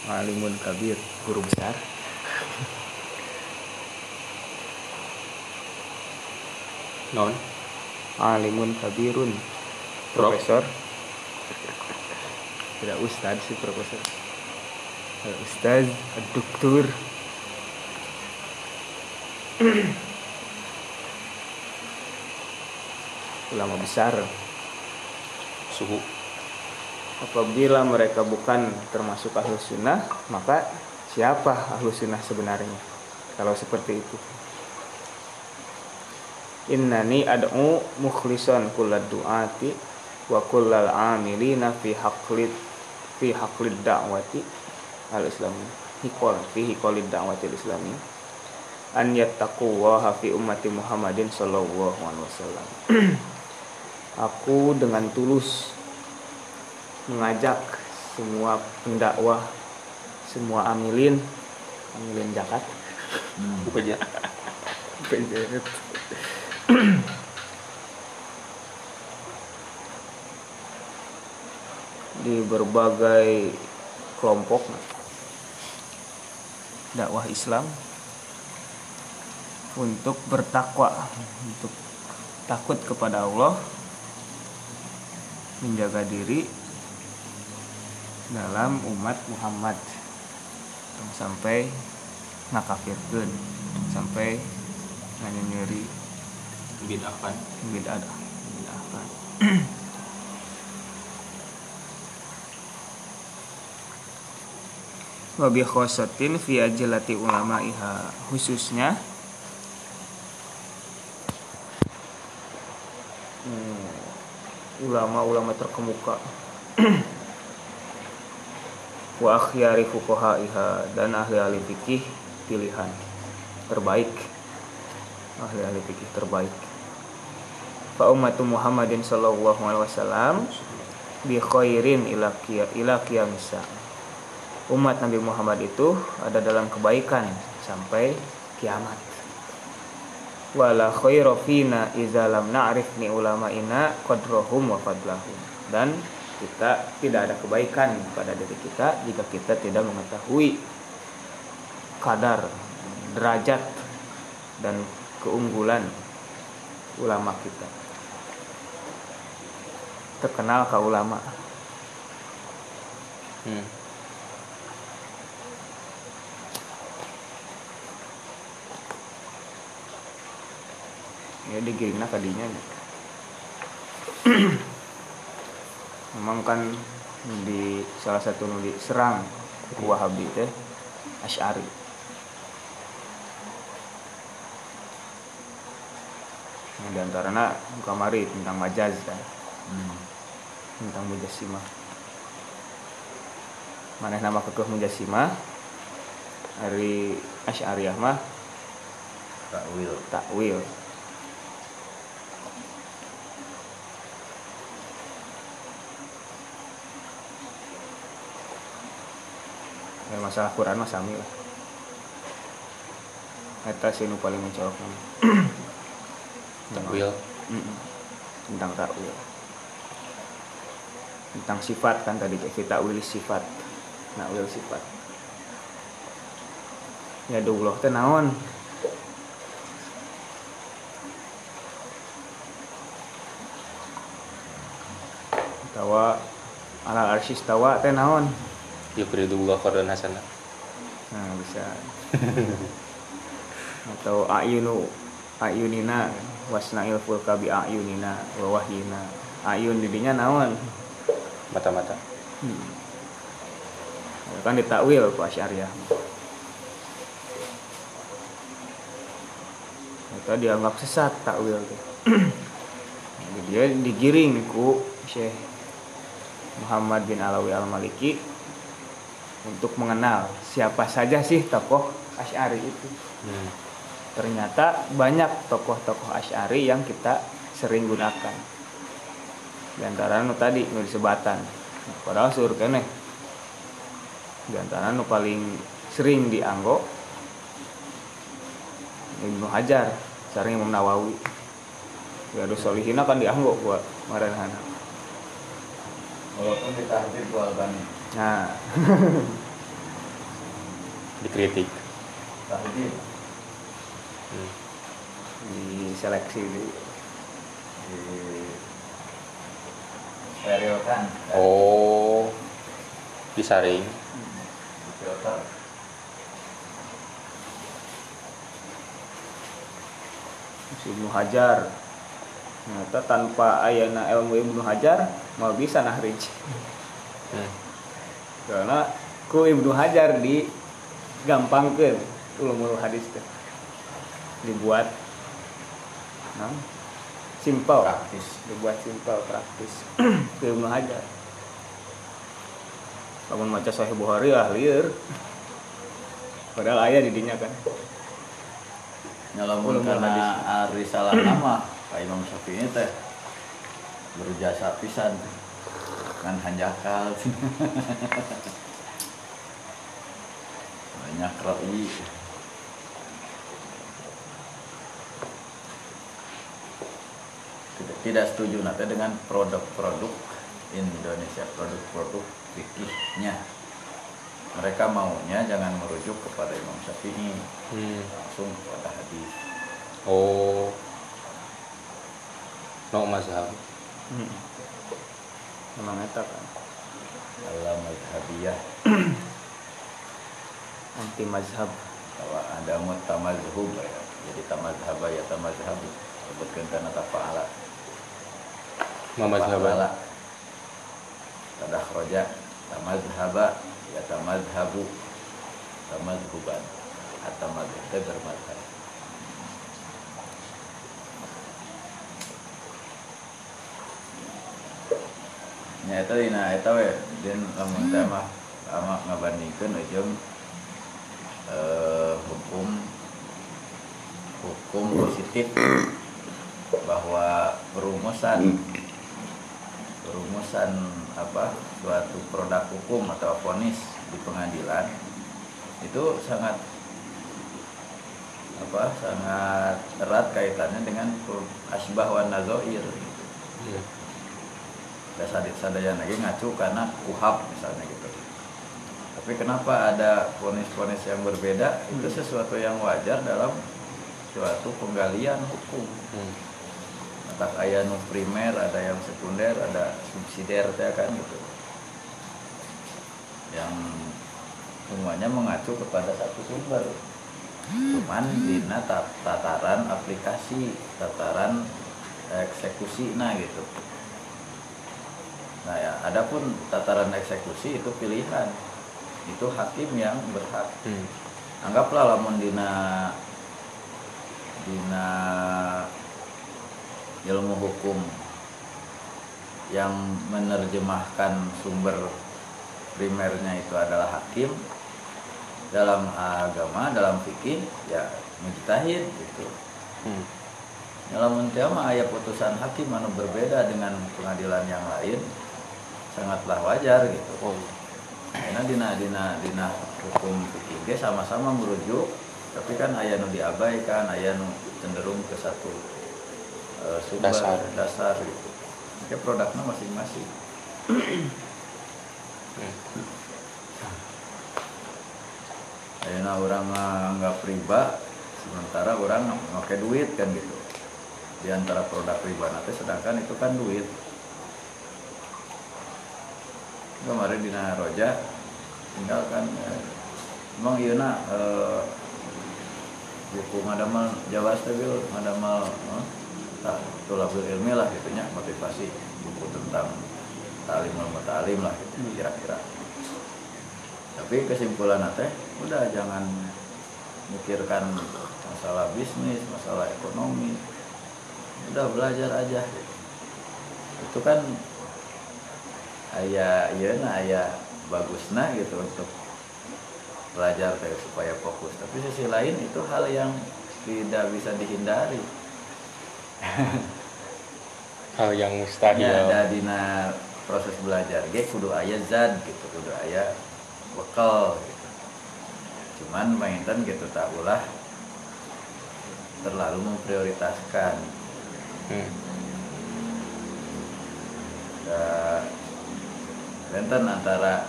Alimun kabir Guru besar. *laughs* Non. Alimun kabirun. Prof. Profesor. Tidak ustad sih profesor. Ustaz Doktur *clears throat* Ulama besar Suhu. Apabila mereka bukan termasuk ahlu sunnah, maka siapa ahlu sunnah sebenarnya? Kalau seperti itu. Innani ad'u mukhlisan kullad du'ati wa kullal amilina fi haqlid fi haqlid da'wati al islami hikol fi hiqolid da'wati al islami an yattaqullaha fi ummati Muhammadin sallallahu alaihi wasallam. *clears throat* Aku dengan tulus mengajak semua pendakwah, semua amilin, amilin zakat, Hmm. Bukan ya. *laughs* penjahit. *clears throat* di berbagai kelompok dakwah Islam untuk bertakwa, untuk takut kepada Allah, menjaga diri dalam umat Muhammad sampai ngakafirkeun sampai nganyeri Bid'ahkan. bid'ah bid'ahkan wa bi khosatin fi ajlati ulama'iha khususnya hmm, ulama-ulama terkemuka. *clears throat* Wa akhyari fuqahaiha dan ahli-ahli fikih pilihan terbaik. Ahli-ahli fikih terbaik. Fa ummatu Muhammadin sallallahu alaihi wasallam bi khairin ila ila umat Nabi Muhammad itu ada dalam kebaikan sampai kiamat wala khairu fina idza lam na'rif ni ulama'ina qadrahum wa fadlahum. Dan kita tidak ada kebaikan pada diri kita jika kita tidak mengetahui kadar derajat dan keunggulan ulama kita. Terkenal ke ulama? Hmm. Ya digiringna kadinya *clears throat* memang kan di salah satu nu diserang ku Wahabi teh Asy'ari. Nah, di antaranya kamari tentang majaz kan. Hmm. tentang mujassimah mana nama kekeh mujassimah hari Asy'ariyah mah takwil. Takwil ya, masalah Quran mah sami lah. Eta sih nu paling mencolok. *clears throat* Takwil. Mm-mm. tentang takwil tentang sifat kan tadi kita takwil sifat. Nakwil sifat. Ya Allah teh naon? Tawa ala arsis tawa teh naon Yukridu Bukhar dan Hasanah. nah bisa atau ayunu ayunina wasnail fulka bi ayunina wa wahyina ayun didinya naon Mata-mata. hmm. kan ditakwil ku asyariah itu dianggap sesat takwil Jadi dia digiring ku Syekh Muhammad bin Alawi Al-Maliki untuk mengenal siapa saja sih tokoh Asy'ari itu. Hmm. Ternyata banyak tokoh-tokoh Asy'ari yang kita sering gunakan. Di antara nu tadi nu disebatan. Padahal sur keneh. Di antara nu paling sering dianggo Ibnu Hajar, sareng Imam Nawawi. Ya solihina kan dianggo buat maranehana. walaupun ditahdir dua kan Nah, *laughs* Dikritik. Hmm. di seleksi di di stereokan Oh. Disaring. di filter si Ibnu Hajar ternyata tanpa ayana ilmu Ibnu Hajar mau bisa nahrij Hmm. Karena ku Ibnu Hajar di gampangkeun ulumul hadis teh. Dibuat nah, simpel. Praktis. Dibuat simpel praktis. *clears throat* Ku Ibnu Hajar. Kamu maca Sahih Bukhari ah lieur. Padahal ayah di dinya kan. Nyalamun karena risalah nama Pak Imam Syafi'i teh berjasa pisan kan hanjakal banyak roi tidak, tidak setuju nanti dengan produk-produk Indonesia produk-produk fikihnya mereka maunya jangan merujuk kepada Imam Syafi'i Hmm. langsung kepada hadis Oh. No mazhab. Hmm. Memang eta kan? Dalam mazhabiyah *clears throat* anti mazhab. Bahwa ada mutamazhub ya. jadi tamazhaba ya tamazhabu sebutkan karena tafa'ala Mamazhaban. tadah roja tamazhaba ya? tamazhabu tamazhuban atau mazhab bermazhab Ya itu dina itu we din lamun teh mah sama ngabandingkeun ujung eh, hukum hukum positif bahwa perumusan perumusan apa suatu produk hukum atau vonis di pengadilan itu sangat apa sangat erat kaitannya dengan asbah wa nazoir. Hmm. dasar sadaya lagi ngacu karena kuhab misalnya gitu. Tapi kenapa ada vonis-vonis yang berbeda? Itu sesuatu yang wajar dalam suatu penggalian hukum. Hmm. tak aya nu primer ada yang sekunder ada subsidiar teh kan gitu. Yang semuanya mengacu kepada satu sumber. Cuman dina ta- tataran aplikasi tataran eksekusi nah gitu nah ya adapun tataran eksekusi itu pilihan itu hakim yang berhak Hmm. anggaplah lamun dina dina ilmu hukum yang menerjemahkan sumber primernya itu adalah hakim dalam agama dalam fikih ya mujtahid gitu Hmm. dalam mah ayat putusan hakim anu berbeda dengan pengadilan yang lain sangatlah wajar gitu. Oh. karena dina dina dina hukum fikih sama-sama merujuk tapi kan aya nu diabaikan aya nu cenderung ke satu eh, sumber Dasar. dasar gitu. Oke produknya masing-masing. Ayeuna orang mah nggak riba sementara orang pakai duit kan gitu. Di antara produk riba nanti sedangkan itu kan duit kemarin di Roja tinggal kan eh, emang iya nak eh, buku madamal Jawa stabil madamal eh, tak tulabil ilmi lah gitunya motivasi buku tentang talim ilmu talim lah gitu, kira-kira tapi kesimpulan teh udah jangan mikirkan masalah bisnis masalah ekonomi udah belajar aja gitu. itu kan ayah iya nah ayah bagusnya gitu untuk belajar teh supaya fokus tapi sisi lain itu hal yang tidak bisa dihindari *laughs* Hal yang mustahil. ya ada dina proses belajar ge kudu aya zat gitu kudu aya bekal gitu. cuman mainten gitu tak ulah terlalu memprioritaskan Hmm. Benten antara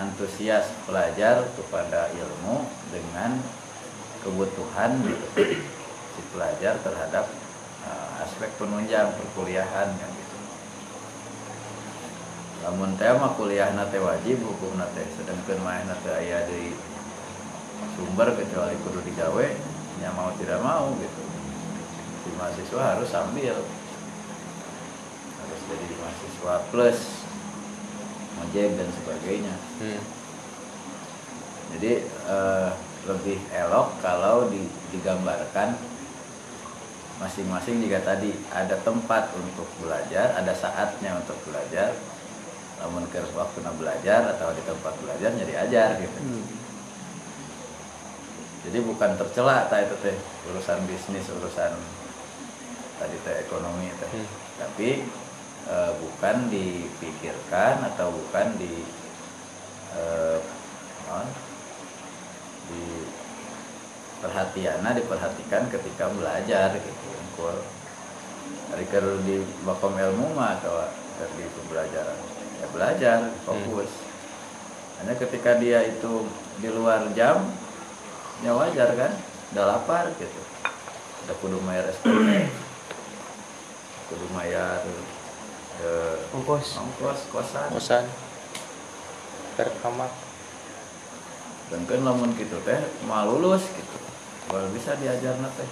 antusias pelajar kepada ilmu dengan kebutuhan si pelajar terhadap uh, aspek penunjang perkuliahan kan gitu. Lamun teh mah kuliah nate wajib hukum nate sedangkan main nate aya di sumber kecuali kudu digawe nya mau tidak mau gitu. Si mahasiswa harus sambil harus jadi mahasiswa plus mojek dan sebagainya. Hmm. jadi eh, lebih elok kalau di- digambarkan masing-masing juga tadi. Ada tempat untuk belajar ada saatnya untuk belajar. Namun ke waktu belajar atau di tempat belajar jadi ajar gitu. Jadi bukan tercela tak itu teh urusan bisnis urusan tadi teh ekonomi teh. Hmm. tapi eh, bukan dipikirkan atau bukan di eh, naon, di perhatiannya diperhatikan ketika belajar gitu Engkul. dari keur di bakom ilmu mah atau di pembelajaran ya belajar fokus. Hanya ketika dia itu di luar jam ya wajar kan? Udah lapar gitu. Udah kudu bayar SPP kudu bayar eh, ongkos. ongkos kosan. Kosan. Per kamar. dan kan lamun gitu teh mau lulus gitu. Baru bisa diajar teh.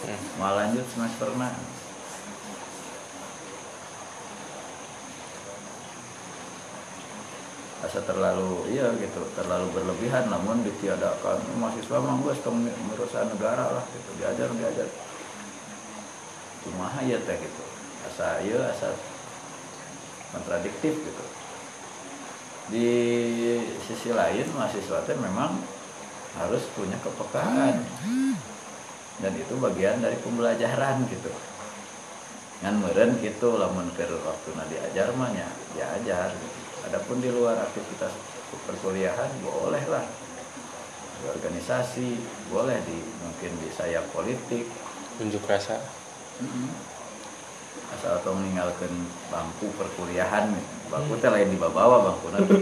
Hmm. mau lanjut semester asa terlalu iya gitu terlalu berlebihan namun ditiadakan. Mahasiswa mah tong urusan negara lah gitu. Diajar diajar. Kumaha ya teh gitu. Asa iya asa kontradiktif gitu. Di sisi lain mahasiswa teh memang harus punya kepekaan. Dan itu bagian dari pembelajaran gitu. Ngan meren gitu lamun keur waktu diajar mah nya diajar. Adapun di luar aktivitas perkuliahan boleh lah. Di organisasi boleh di mungkin di sayap politik. Unjuk rasa asal atau meninggalkan bangku perkuliahan bangku teh lain dibawa bangku nanti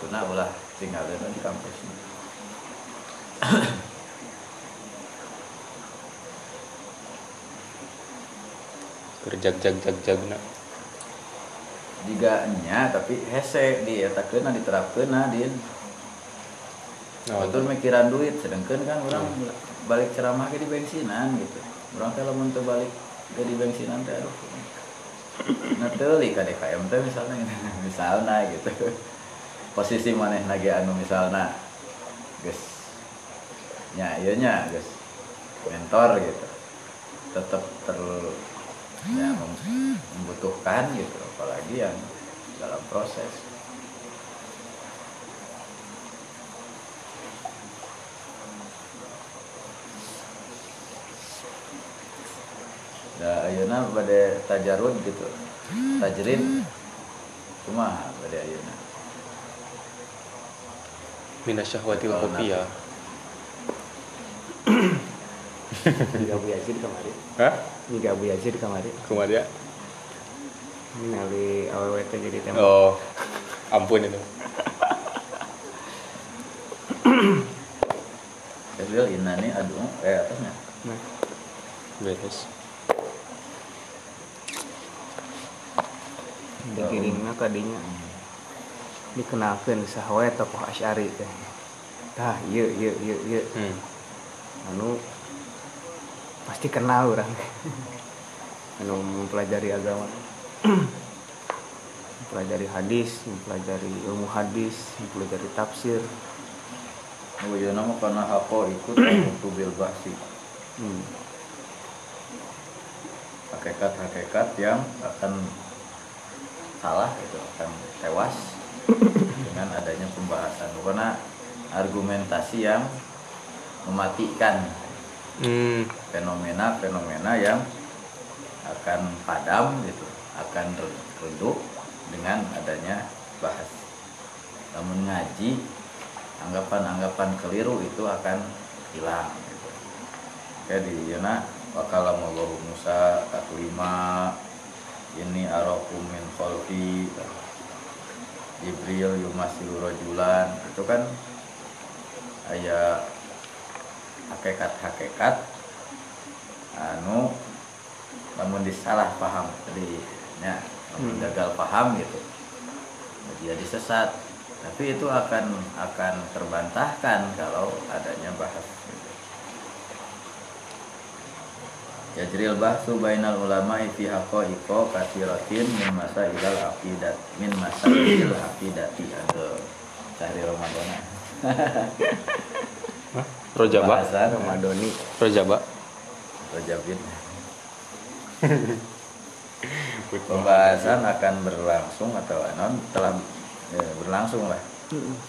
sunah ulah tinggalin di kampus. Kerja jag jag jag nak jika nya tapi hese di eta kena diterapkeun din. Nah, Betul mikiran duit sedangkan kan orang balik ceramah ke di bensinan gitu. Orang kalau mau balik ke di bensinan teh aduh teuli ka DKM teh misalnya *laughs* misalnya gitu. Posisi maneh lagi anu misalnya guys nya iya nya guys mentor gitu. Tetap ter ya, mem- membutuhkan gitu. Apalagi yang dalam proses Ya, ayeuna pada tajarud gitu. Tajrid cuma pada ayeuna. minasyahwatil Kalau kopiah Juga *coughs* Abu Yazid kemarin. hah Juga Abu Yazid kemarin. ke mana Ningali AWWT jadi tembak. oh ampun itu *coughs* Kedua inani aduh eh atasnya. Nah, beres dikirimnya kadinya dikenalkan sahawe tokoh Asy'ari teh. Tah, ieu ieu ieu ieu. hmm. Anu pasti kenal orang. *laughs* anu mempelajari agama. *clears throat* mempelajari hadis, mempelajari ilmu hadis, mempelajari tafsir. Oh iya nama karena hako ikut *clears throat* bil bahsi. Hmm. Hakikat-hakikat yang akan salah itu akan tewas *laughs* dengan adanya pembahasan karena argumentasi yang mematikan Hmm. fenomena-fenomena yang akan padam gitu akan re- redup dengan adanya bahas namun ngaji anggapan-anggapan keliru itu akan hilang gitu. Kayak di Yuna wakalamullahu Musa taklima ini arakum min khalfi Jibril yumasilu rajulan. Itu kan ayat hakikat-hakikat anu namun disalah paham. Jadi ya namun Hmm. gagal paham gitu. Jadi sesat tapi itu akan akan terbantahkan kalau adanya bahas Yajril bahsu bainal ulama fi haqaiqo kasiratin min masa ilal aqidat min masa ilal aqidati ada sehari Ramadan Rojaba bahasan Ramadoni. Rojaba Rajabin *laughs* pembahasan akan berlangsung atau anon? Telah ya, berlangsung lah.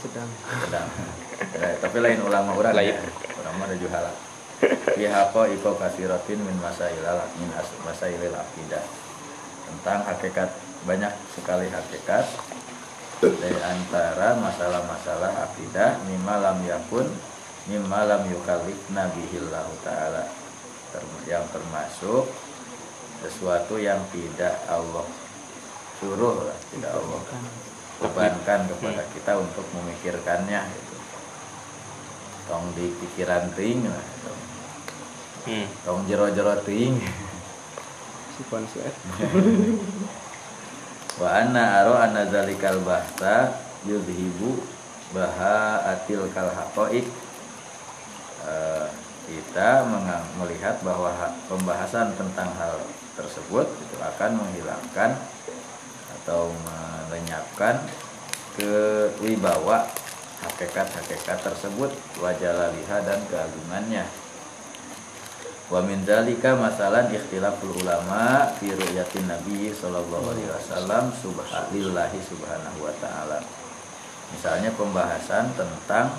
Sedang. sedang. Eh, tapi lain ulama orang Lain. ya. ulama ada juhala Pihako iko kasiratin min masailal min as- masailil akidah tentang hakikat banyak sekali hakikat dari antara masalah-masalah akidah mimma lam yakun mimma lam yukallif nabihillahu ta'ala. Yang termasuk sesuatu yang tidak Allah suruh lah tidak Allah bebankan kepada kita untuk memikirkannya gitu. tong di pikiran ting lah tong, hmm. tong jero-jero ting Si konsuet. *laughs* wa anna aro anna zalikal bahsa yudhibu baha atil kal haqaiq Eh, kita melihat bahwa ha- pembahasan tentang hal tersebut itu akan menghilangkan atau melenyapkan kewibawa hakikat-hakikat tersebut wajalaliha dan keagungannya wa min dzalika masalan ikhtilaful ulama fi ru'yatin nabi sallallahu alaihi wasallam subhanallahi subhanahu wa ta'ala misalnya pembahasan tentang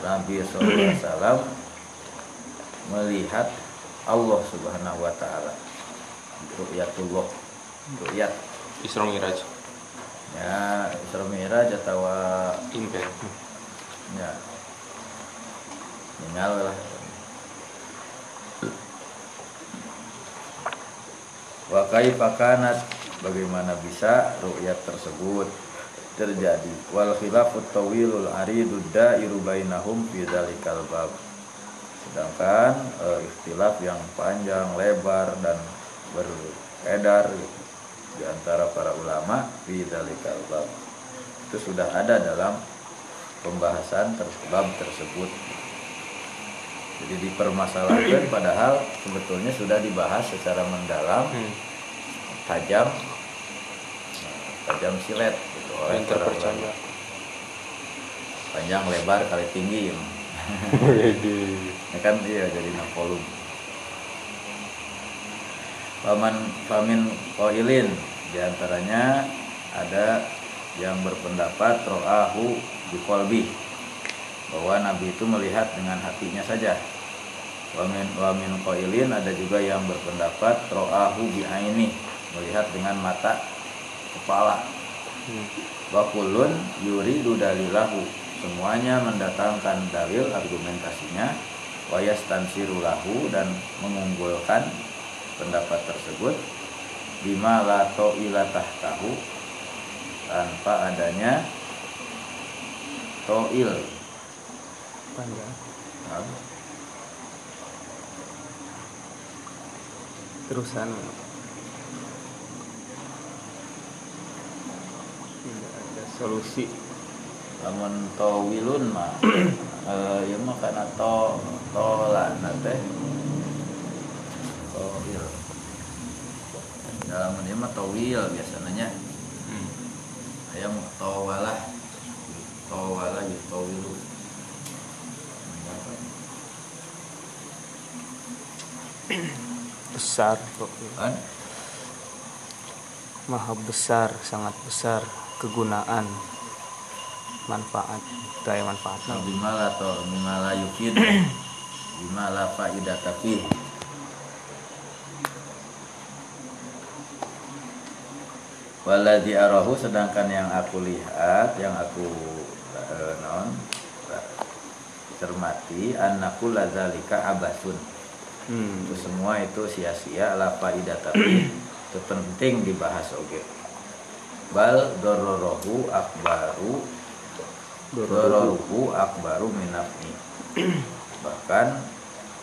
Nabi SAW melihat Allah Subhanahu wa taala. Ru'yatullah. Ru'yat Isra Miraj. ya Isra Mi'raj atau Impen. ya tinggal lah wa kaifa kanat bagaimana bisa ru'yat tersebut terjadi? Wal khilafut tawilul aridud da'iru bainahum fi dzalikal bab. Sedangkan eh, ikhtilaf yang panjang lebar dan beredar di antara para ulama fi dzalikal bab. Itu sudah ada dalam pembahasan ter bab tersebut. Jadi dipermasalahkan padahal sebetulnya sudah dibahas secara mendalam. Hmm. Tajam. Tajam silet gitu, oleh Yang terpercaya. panjang lebar kali tinggi. *laughs* Ya. Ya kan iya jadi nakolum paman pamin koilin di antaranya ada yang berpendapat ro'ahu di kolbi bahwa Nabi itu melihat dengan hatinya saja. Wamin wamin koilin ada juga yang berpendapat ro'ahu bi aini melihat dengan mata kepala. Hmm. Wakulun yuri dalilahu. Semuanya mendatangkan dalil argumentasinya. Wayas tansirulahu dan mengunggulkan pendapat tersebut. Bima la to'ilatah tahu tanpa adanya to'il. Panjang. Nah, terusan tidak ada solusi. Lamun towilun mah *clears throat* eh ya mah kana to tolan teh. Towil dalam ini mah towil biasanya Hmm. ayam tawalah tawalah gitu tawilu besar pokoknya. kan maha besar sangat besar kegunaan manfaat daya manfaatnya bimala atau bimala yufid *clears throat* bimala faidah tapi. Waladhi arahu sedangkan yang aku lihat yang aku eh, non cermati annaku lazalika abasun. Hmm. itu semua itu sia-sia la faidah tapi. *clears throat* Itu penting dibahas oke bal dororohu akbaru. Dororuhu akbaru minafni bahkan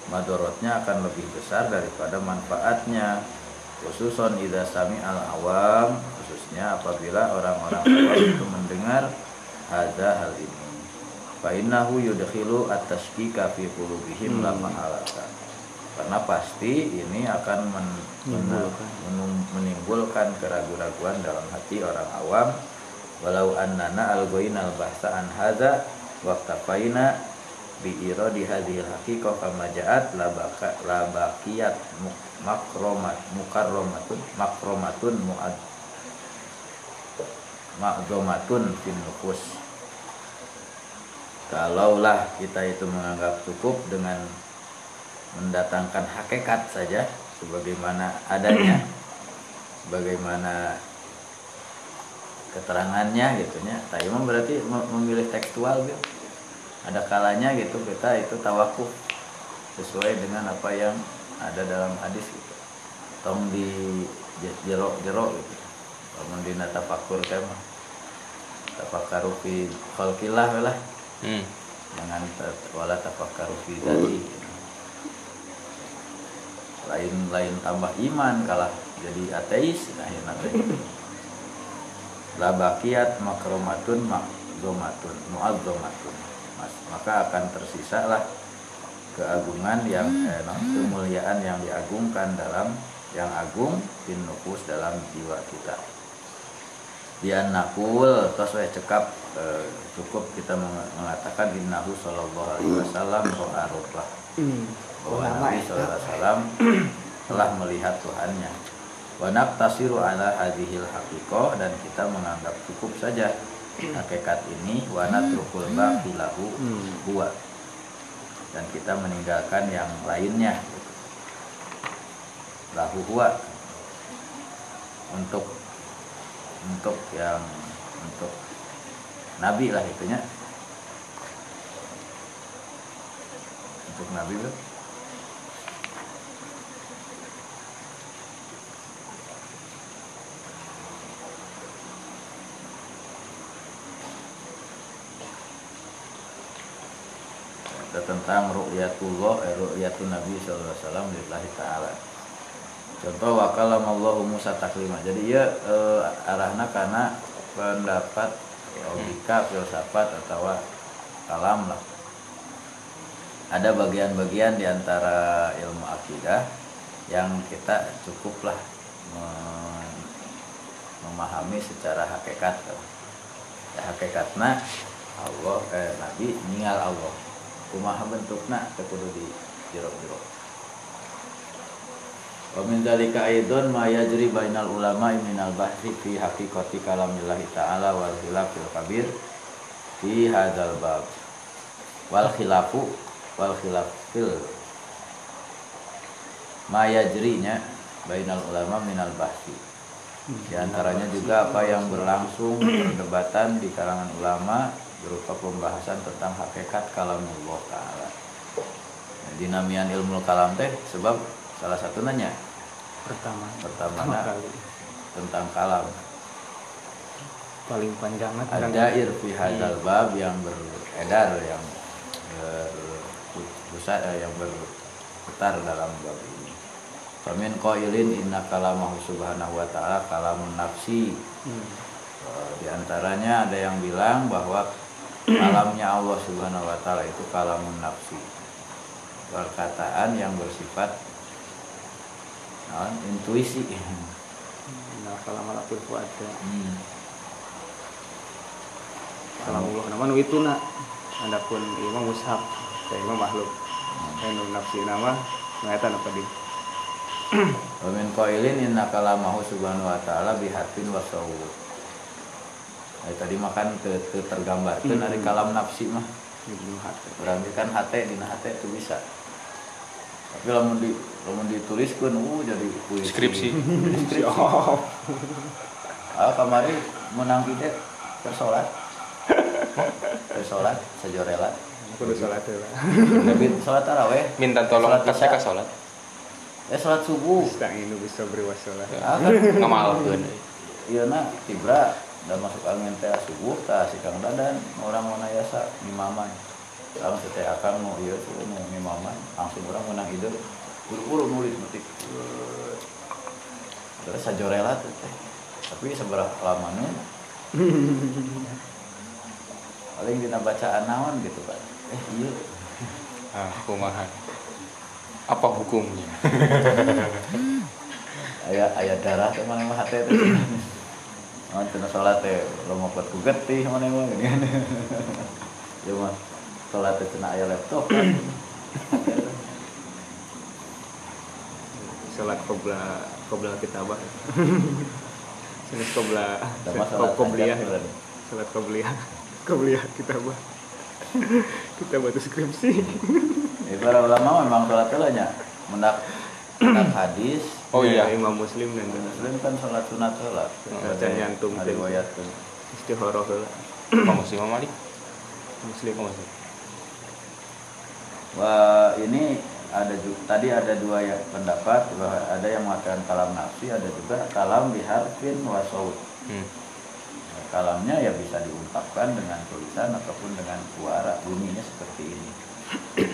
madorotnya akan lebih besar daripada manfaatnya. Khususon idza sami al awam khususnya apabila orang-orang awam itu mendengar hadza hal ini. Fa innahu yudkhilu at-tashkika fi qulubihim la mahalata karena pasti ini akan men- Menimbulkan. menimbulkan keraguan-raguan dalam hati orang awam walau annana algoin al bahsa an hadza waqtafaina bi iradi hadhil haqiqah kama ja'at la baka la baqiyat mu- makromat mukarramatun makromatun muad makzomatun fin nufus kalaulah kita itu menganggap cukup dengan mendatangkan hakikat saja sebagaimana adanya *clears throat* bagaimana keterangannya gitu nya. Tapi emang berarti mem- memilih tekstual gitu ada kalanya gitu kita itu tawakuf sesuai dengan apa yang ada dalam hadis gitu. Tong di jero jero gitu. Namun di tafakur tema tafakaru fi khalqillah lah. Hmm. jangan wala tafakkaru fi dzati lain lain tambah iman kalah jadi ateis nah ya teh la baqiyat makromatun makzomatun muazzomatun. Mas, maka akan tersisa lah keagungan yang eh, no, kemuliaan yang diagungkan dalam yang agung bin nufus dalam jiwa kita. Dia nakul terus saya cekap eh, cukup kita meng- mengatakan innahu sallallahu alaihi wasallam ro'a Hmm. Bahwa Ulama Nabi alaihi wasallam *clears throat* telah melihat Tuhannya. Wa naqtasiru ala hadhil haqiqah dan kita menganggap cukup saja hakikat ini. Wana trukul baqilahu Hmm. huwa. Dan kita meninggalkan yang lainnya. Lahu huwa. Untuk untuk yang untuk nabi lah itunya. Untuk nabi tuh tentang ru'yatullah eh, ru'yatun Nabi sallallahu alaihi wasallam lillahi taala. Contoh wa kalamallahu Musa taklima. Jadi ya eh, arahna karena pendapat logika, filsafat atau kalam lah. Ada bagian-bagian di antara ilmu akidah yang kita cukuplah me- memahami secara hakikat. Ya, hakikatna Allah eh, Nabi ningal Allah kumaha bentukna kudu di jero-jero Wa min dzalika aidon ma yajri bainal ulama minal bahri fi haqiqati kalamillahi ta'ala wal khilafil kabir fi hadzal bab. Wal khilafu wal khilafil ma yajrinya bainal ulama minal bahri. Di antaranya juga apa yang berlangsung perdebatan di kalangan ulama berupa pembahasan tentang hakikat kalamullah taala. Nah, dinamian ilmu kalam teh sebab salah satu nanya pertama pertama nah, tentang kalam. paling panjang Ada irfi hadzal bab yang beredar yang berpusat yang berputar dalam bab ini. Famin qailin inna kalamahu subhanahu wa ta'ala kalamun nafsi Hmm. Eh, Di antaranya ada yang bilang bahwa kalamnya Allah Subhanahu wa taala itu kalamun nafsi. Perkataan yang bersifat naon, intuisi. nah kalau malakul fuada Hmm. kalau Allah nama nu itu nak adapun imam mushaf kayak imam makhluk kayak nu nafsi nama ngaitan apa di Wa min qailin inna kalamahu subhanahu wa ta'ala bihatin wa sawut. Nah, tadi makan ke, ke tergambar Hmm. dari kalam nafsi mah berarti kan hate dina hate itu bisa tapi lamun di lamun dituliskeun uh jadi puisi. Skripsi. *laughs* Skripsi. *laughs* Ah, kamari menang ide bersolat. Bersolat sejorelat. kudu salat heula Tapi sholat taraweh. Minta tolong Sholat ke saya isya. ke sholat. Eh sholat subuh. Bisa ini bisa beri wasolah Ah, kan iya nah tibra udah masuk angin teh subuh tah si Kang Dadan orang mana yasa imaman. Kalau teh akang mau iya sih mau imaman langsung orang menang ide. Buru-buru nulis metik. Terus sajorelat teh. Tapi seberapa lamanya *laughs* paling dina bacaan naon gitu kan eh iya Ah, kumaha. Apa hukumnya? *laughs* aya aya darah teh mana mah *laughs* Oh, tina *coughs* salat teh lompat ku getih mana mah gini. Ya mah salat teh tina aya laptop. Kan salat qobla qobla kitabah. Salat salat qobliyah hajat berarti. salat qobliyah qobliyah *laughs* kitabah. *laughs* Kita batu skripsi. Ya, para ulama memang salat teh lah nya mendak *coughs* mendak hadis Oh iya. imam muslim dan muslim kan salat sunat heula Baca nyantum teh. riwayatkeun istihoroh heula Pak Muslim Malik. muslim Muslim. Wah, ini ada juga tadi ada dua ya pendapat bahwa ada yang mengatakan kalam nafsi, ada juga kalam biharfin wa saut. Hmm. Kalamnya ya bisa diungkapkan dengan tulisan ataupun dengan suara bunyinya seperti ini.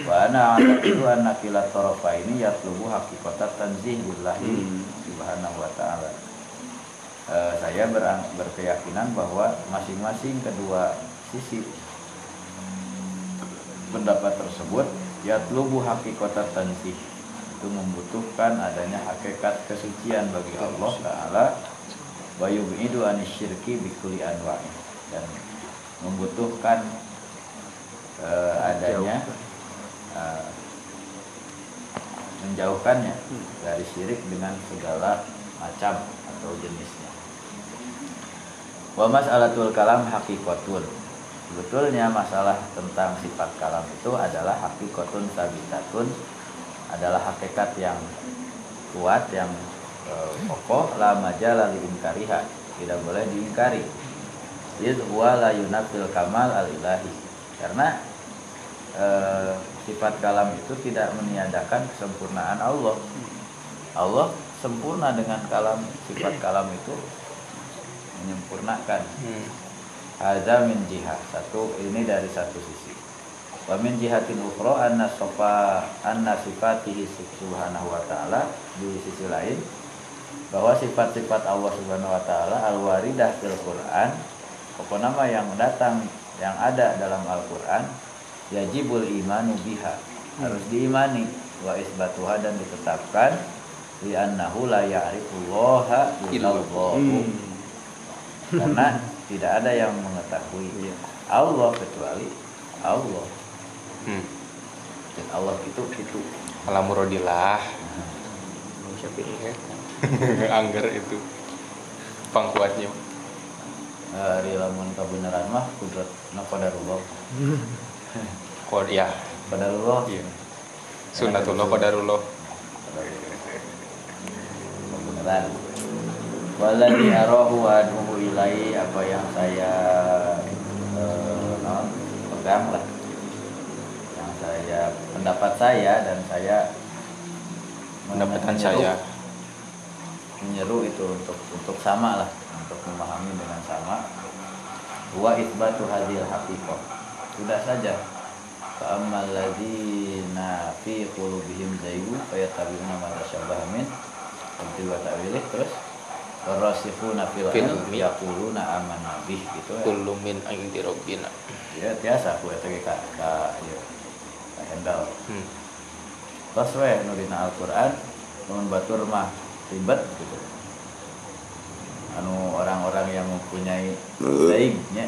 Wa ana itu anak kilat torofa ini ya tubuh hakikat tanzih billahi Hmm. subhanahu wa ta'ala. Eh, saya berang- berkeyakinan bahwa masing-masing kedua sisi pendapat tersebut yatlubu hakikat tanzih itu membutuhkan adanya hakikat kesucian bagi Allah Ta'ala wa yub'idu anisyirki bikuli anwa'i dan membutuhkan eh, adanya eh, menjauhkannya dari syirik dengan segala macam atau jenisnya. Wa mas'alatul kalam hakikatun. Sebetulnya masalah tentang sifat kalam itu adalah hakikatun sabitatun adalah hakikat yang kuat yang eh, kokoh la majala li inkariha tidak boleh diingkari. Iz huwa la yunafil kamal al ilahi karena eh, sifat kalam itu tidak meniadakan kesempurnaan Allah Allah sempurna dengan kalam sifat kalam itu menyempurnakan. Hadza min jihad satu ini dari satu sisi wa min jihatin ukhra anna sofa anna sifatihi subhanahu wa ta'ala di sisi lain bahwa sifat-sifat Allah subhanahu wa ta'ala al-waridah fil Quran pokoknya mah yang datang yang ada dalam Al-Quran yajibul imanu biha. Harus diimani. Wa isbatuha dan ditetapkan. Li annahu la ya'rifullaha illallah. Karena tidak ada yang mengetahui Iya. Allah kecuali Allah. Hmm. dan Allah itu itu. Ya. *laughs* Angger itu. Pangkuatnya. hari lamun kebenaran mah kudrat na *laughs* *laughs* qadarullah Kod ya. qadarullah Iya. Sunnatullah qadarullah. kebenaran waladhi arahu aduhu ilai apa yang saya eh, non, pegang lah yang saya pendapat saya dan saya Pendapatan menyeru- saya. menyeru itu untuk untuk sama lah untuk memahami dengan sama wa isbatu hadil haqiqah sudah saja fa'ammal ladzina fi qulubihim zaygu fayattabi'una ma tashabbaha min wa ta'wilih terus warasikhuna fil ilmi yaquluna amanna bih gitu ya Kullu min indi rabbina. ya biasa aku eta ge ka ka ieu ka handle Hmm. Tos we nu dina Al-Qur'an mun batur mah ribet gitu. Anu orang-orang yang mempunyai zaignya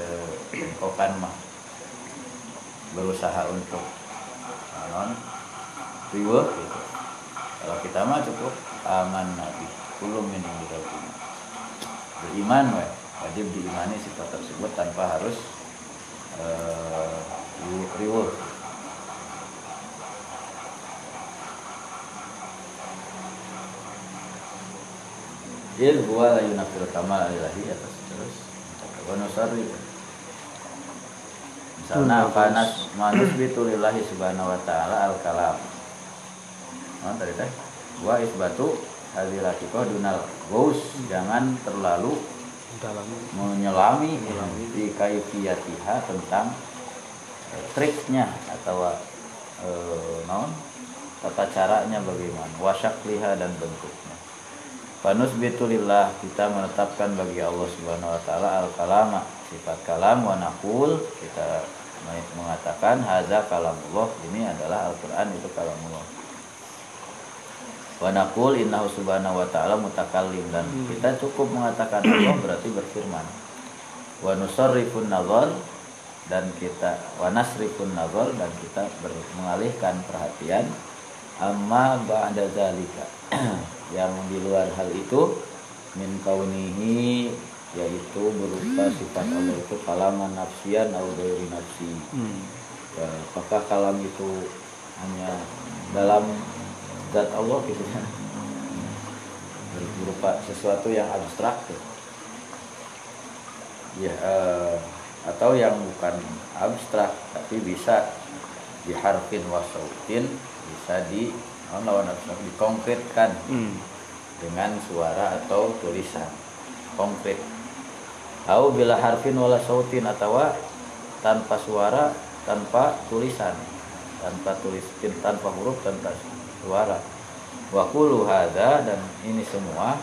eh bengkokan mah. Berusaha untuk non riweuh gitu. Kalau kita mah cukup aman nabi. Kullu min indi rabbina. Beriman we, wajib diimani sifat tersebut tanpa harus eh riweuh Il huwa la yunafil kamal ilahi atas terus. Wa nusarri misalnya panas manus bitulillahi subhanahu wa ta'ala al kalam nah, tadi teh. Wa isbatu hadil dunal gaus jangan terlalu menyelami di kaifiyatiha tentang eh, triknya atau eh, non tata caranya bagaimana. Wasyakliha dan bentuknya. Fanus bitulillah kita menetapkan bagi Allah Subhanahu wa taala al kalama sifat kalam wa naqul kita mengatakan hadza kalamullah. Ini adalah Al-Qur'an itu kalamullah. Wa naqul innahu subhanahu wa ta'ala mutakallim. Dan kita cukup mengatakan Allah berarti berfirman. Wa nusarrifun nazar dan kita wa nasrifun nazar dan kita ber- mengalihkan perhatian. Amma ba'da zalika *clears throat* yang di luar hal itu min kaunihi yaitu berupa sifat Allah itu kalaman nafsian atau dari nafsi Hmm. Ya, apakah kalam itu hanya dalam zat Allah gitu kan berupa sesuatu yang abstrak gitu. ya eh, atau yang bukan abstrak tapi bisa diharfin wasautin bisa di lawan abstrak dikonkretkan Hmm. dengan suara atau tulisan konkret atau bila harfin wala sautin atau tanpa suara tanpa tulisan. Tanpa tulis tanpa huruf tanpa suara. Wa kullu hadza dan ini semua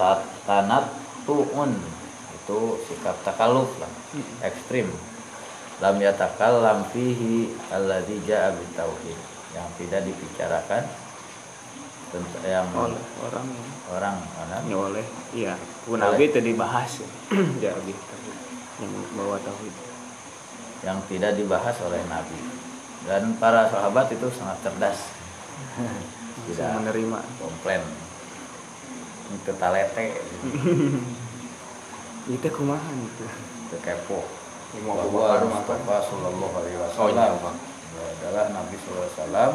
ta- tanat tuun itu sikap takaluf lah. Ekstrim. Lam yatakallam fihi alladzi jaa bitauhid. Yang tidak dibicarakan yang oleh orang. orang mana? Ya oleh. Iya. Pun Oleh. abi tadi bahas ya. *clears throat* Abi yang bawa tauhid. Yang tidak dibahas oleh Nabi. Dan para sahabat itu sangat cerdas. *laughs* Bisa tidak menerima. komplain. Itu talete itu kumaha itu Teu kepo. Imam Abu bahwa. Mustafa Sallallahu Alaihi Oh iya, Wasallam Bang. adalah Nabi Sallallahu Alaihi Wasallam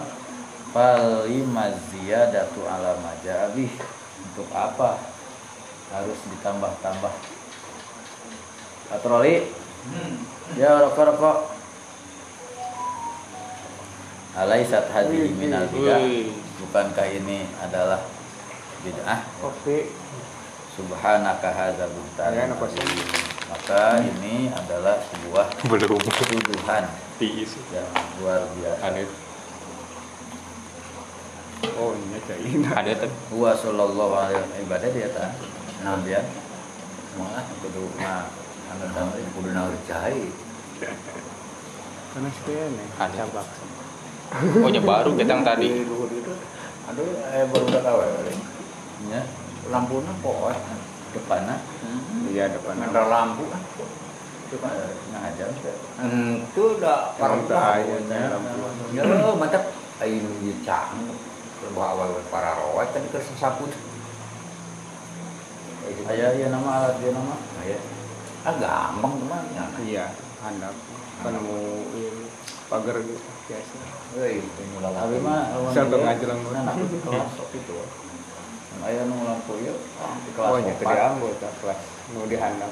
Falimazia datu ala majabih untuk apa harus ditambah-tambah? Patroli ya rokok rokok. Alaisat hadhihi minal bidah. Bukankah ini adalah bid'ah? Kopi subhanaka hadza buhtan Ya, sih? maka ini adalah sebuah belum. tuduhan. Tiis yang luar biasa oh ini caina ada tuh. Huwa sallallahu alaihi ibadah dia ta. Nah dia malah kudu nah anu kudu cai. ya oh nya baru kita yang tadi Aduh eh baru udah kawe. Ya, lampuna poe depanna. iya depan Ada lampu. Coba ngajar. itu udah teu aya Ya, ya mantap ayo awal para rawat tadi ke sesaput Aya ya nama alat dia nama. ya ah gampang teman. Ya iya handap kan mau pagar biasa. Mulai Tapi mah Siapa dia, ngajelang nah, di kelas. *laughs* Itu. Aya nu lampu ieu di kelas. oh opat. di anggota kelas. Mau dihandap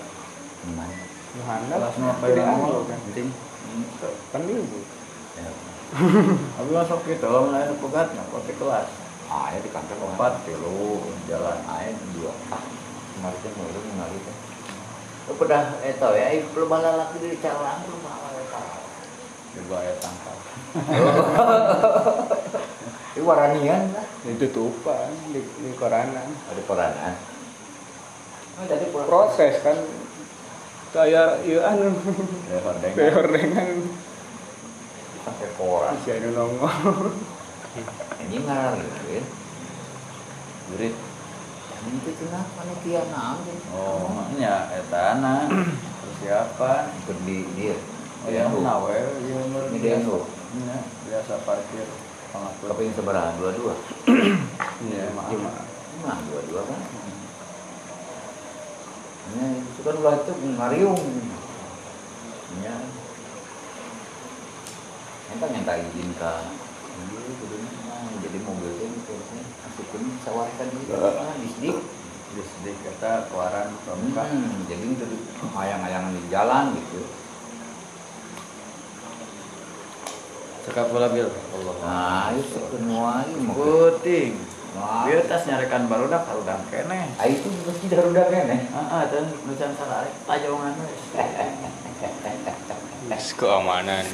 teman mau handap Kelas nu apa yang mau kan penting. kan ibu ya Abi masuk gitu, lamun aya pegat nah kopi kelas. ya di kantor Empat tilu jalan air dua kemarin kan mau ngali kan Lu pada eto ya, eh, belum bala laki di calang, belum bala eta. juga aya tangkal. *laughs* Ini waranian lah. ditutupan di, di koranan Ada peranan. Oh, pulang. proses kan kayak iya anu Ya kayak ordengan pakai koran. si anu nongol *laughs* Ini. Ini itu cenah panitia naon Oh, maknya eta na persiapan. Di dia. Oh ya nawe meureun Ini dia nu. Nya, biasa parkir pengatur. Kepingin seberang dua-dua. *clears throat* Iya, cuma Nah, dua-dua kan. Ini itu kan ulah itu ngariung. Ya. Entah minta izin ke Iya, jadi mobil ini kayaknya masukkan sawarkan gitu. Ah, disdik. Geus di kata keluaran pramuka. Hmm, jadi itu ayang-ayang di jalan gitu. Cekap bola bil. Allah. Nah, itu semua Puting. Bieu tas nyarekan barudak barudak keneh. Ah, itu mesti darudak kan ya? Heeh, teh nucan sararek pajongan we. *laughs* keamanan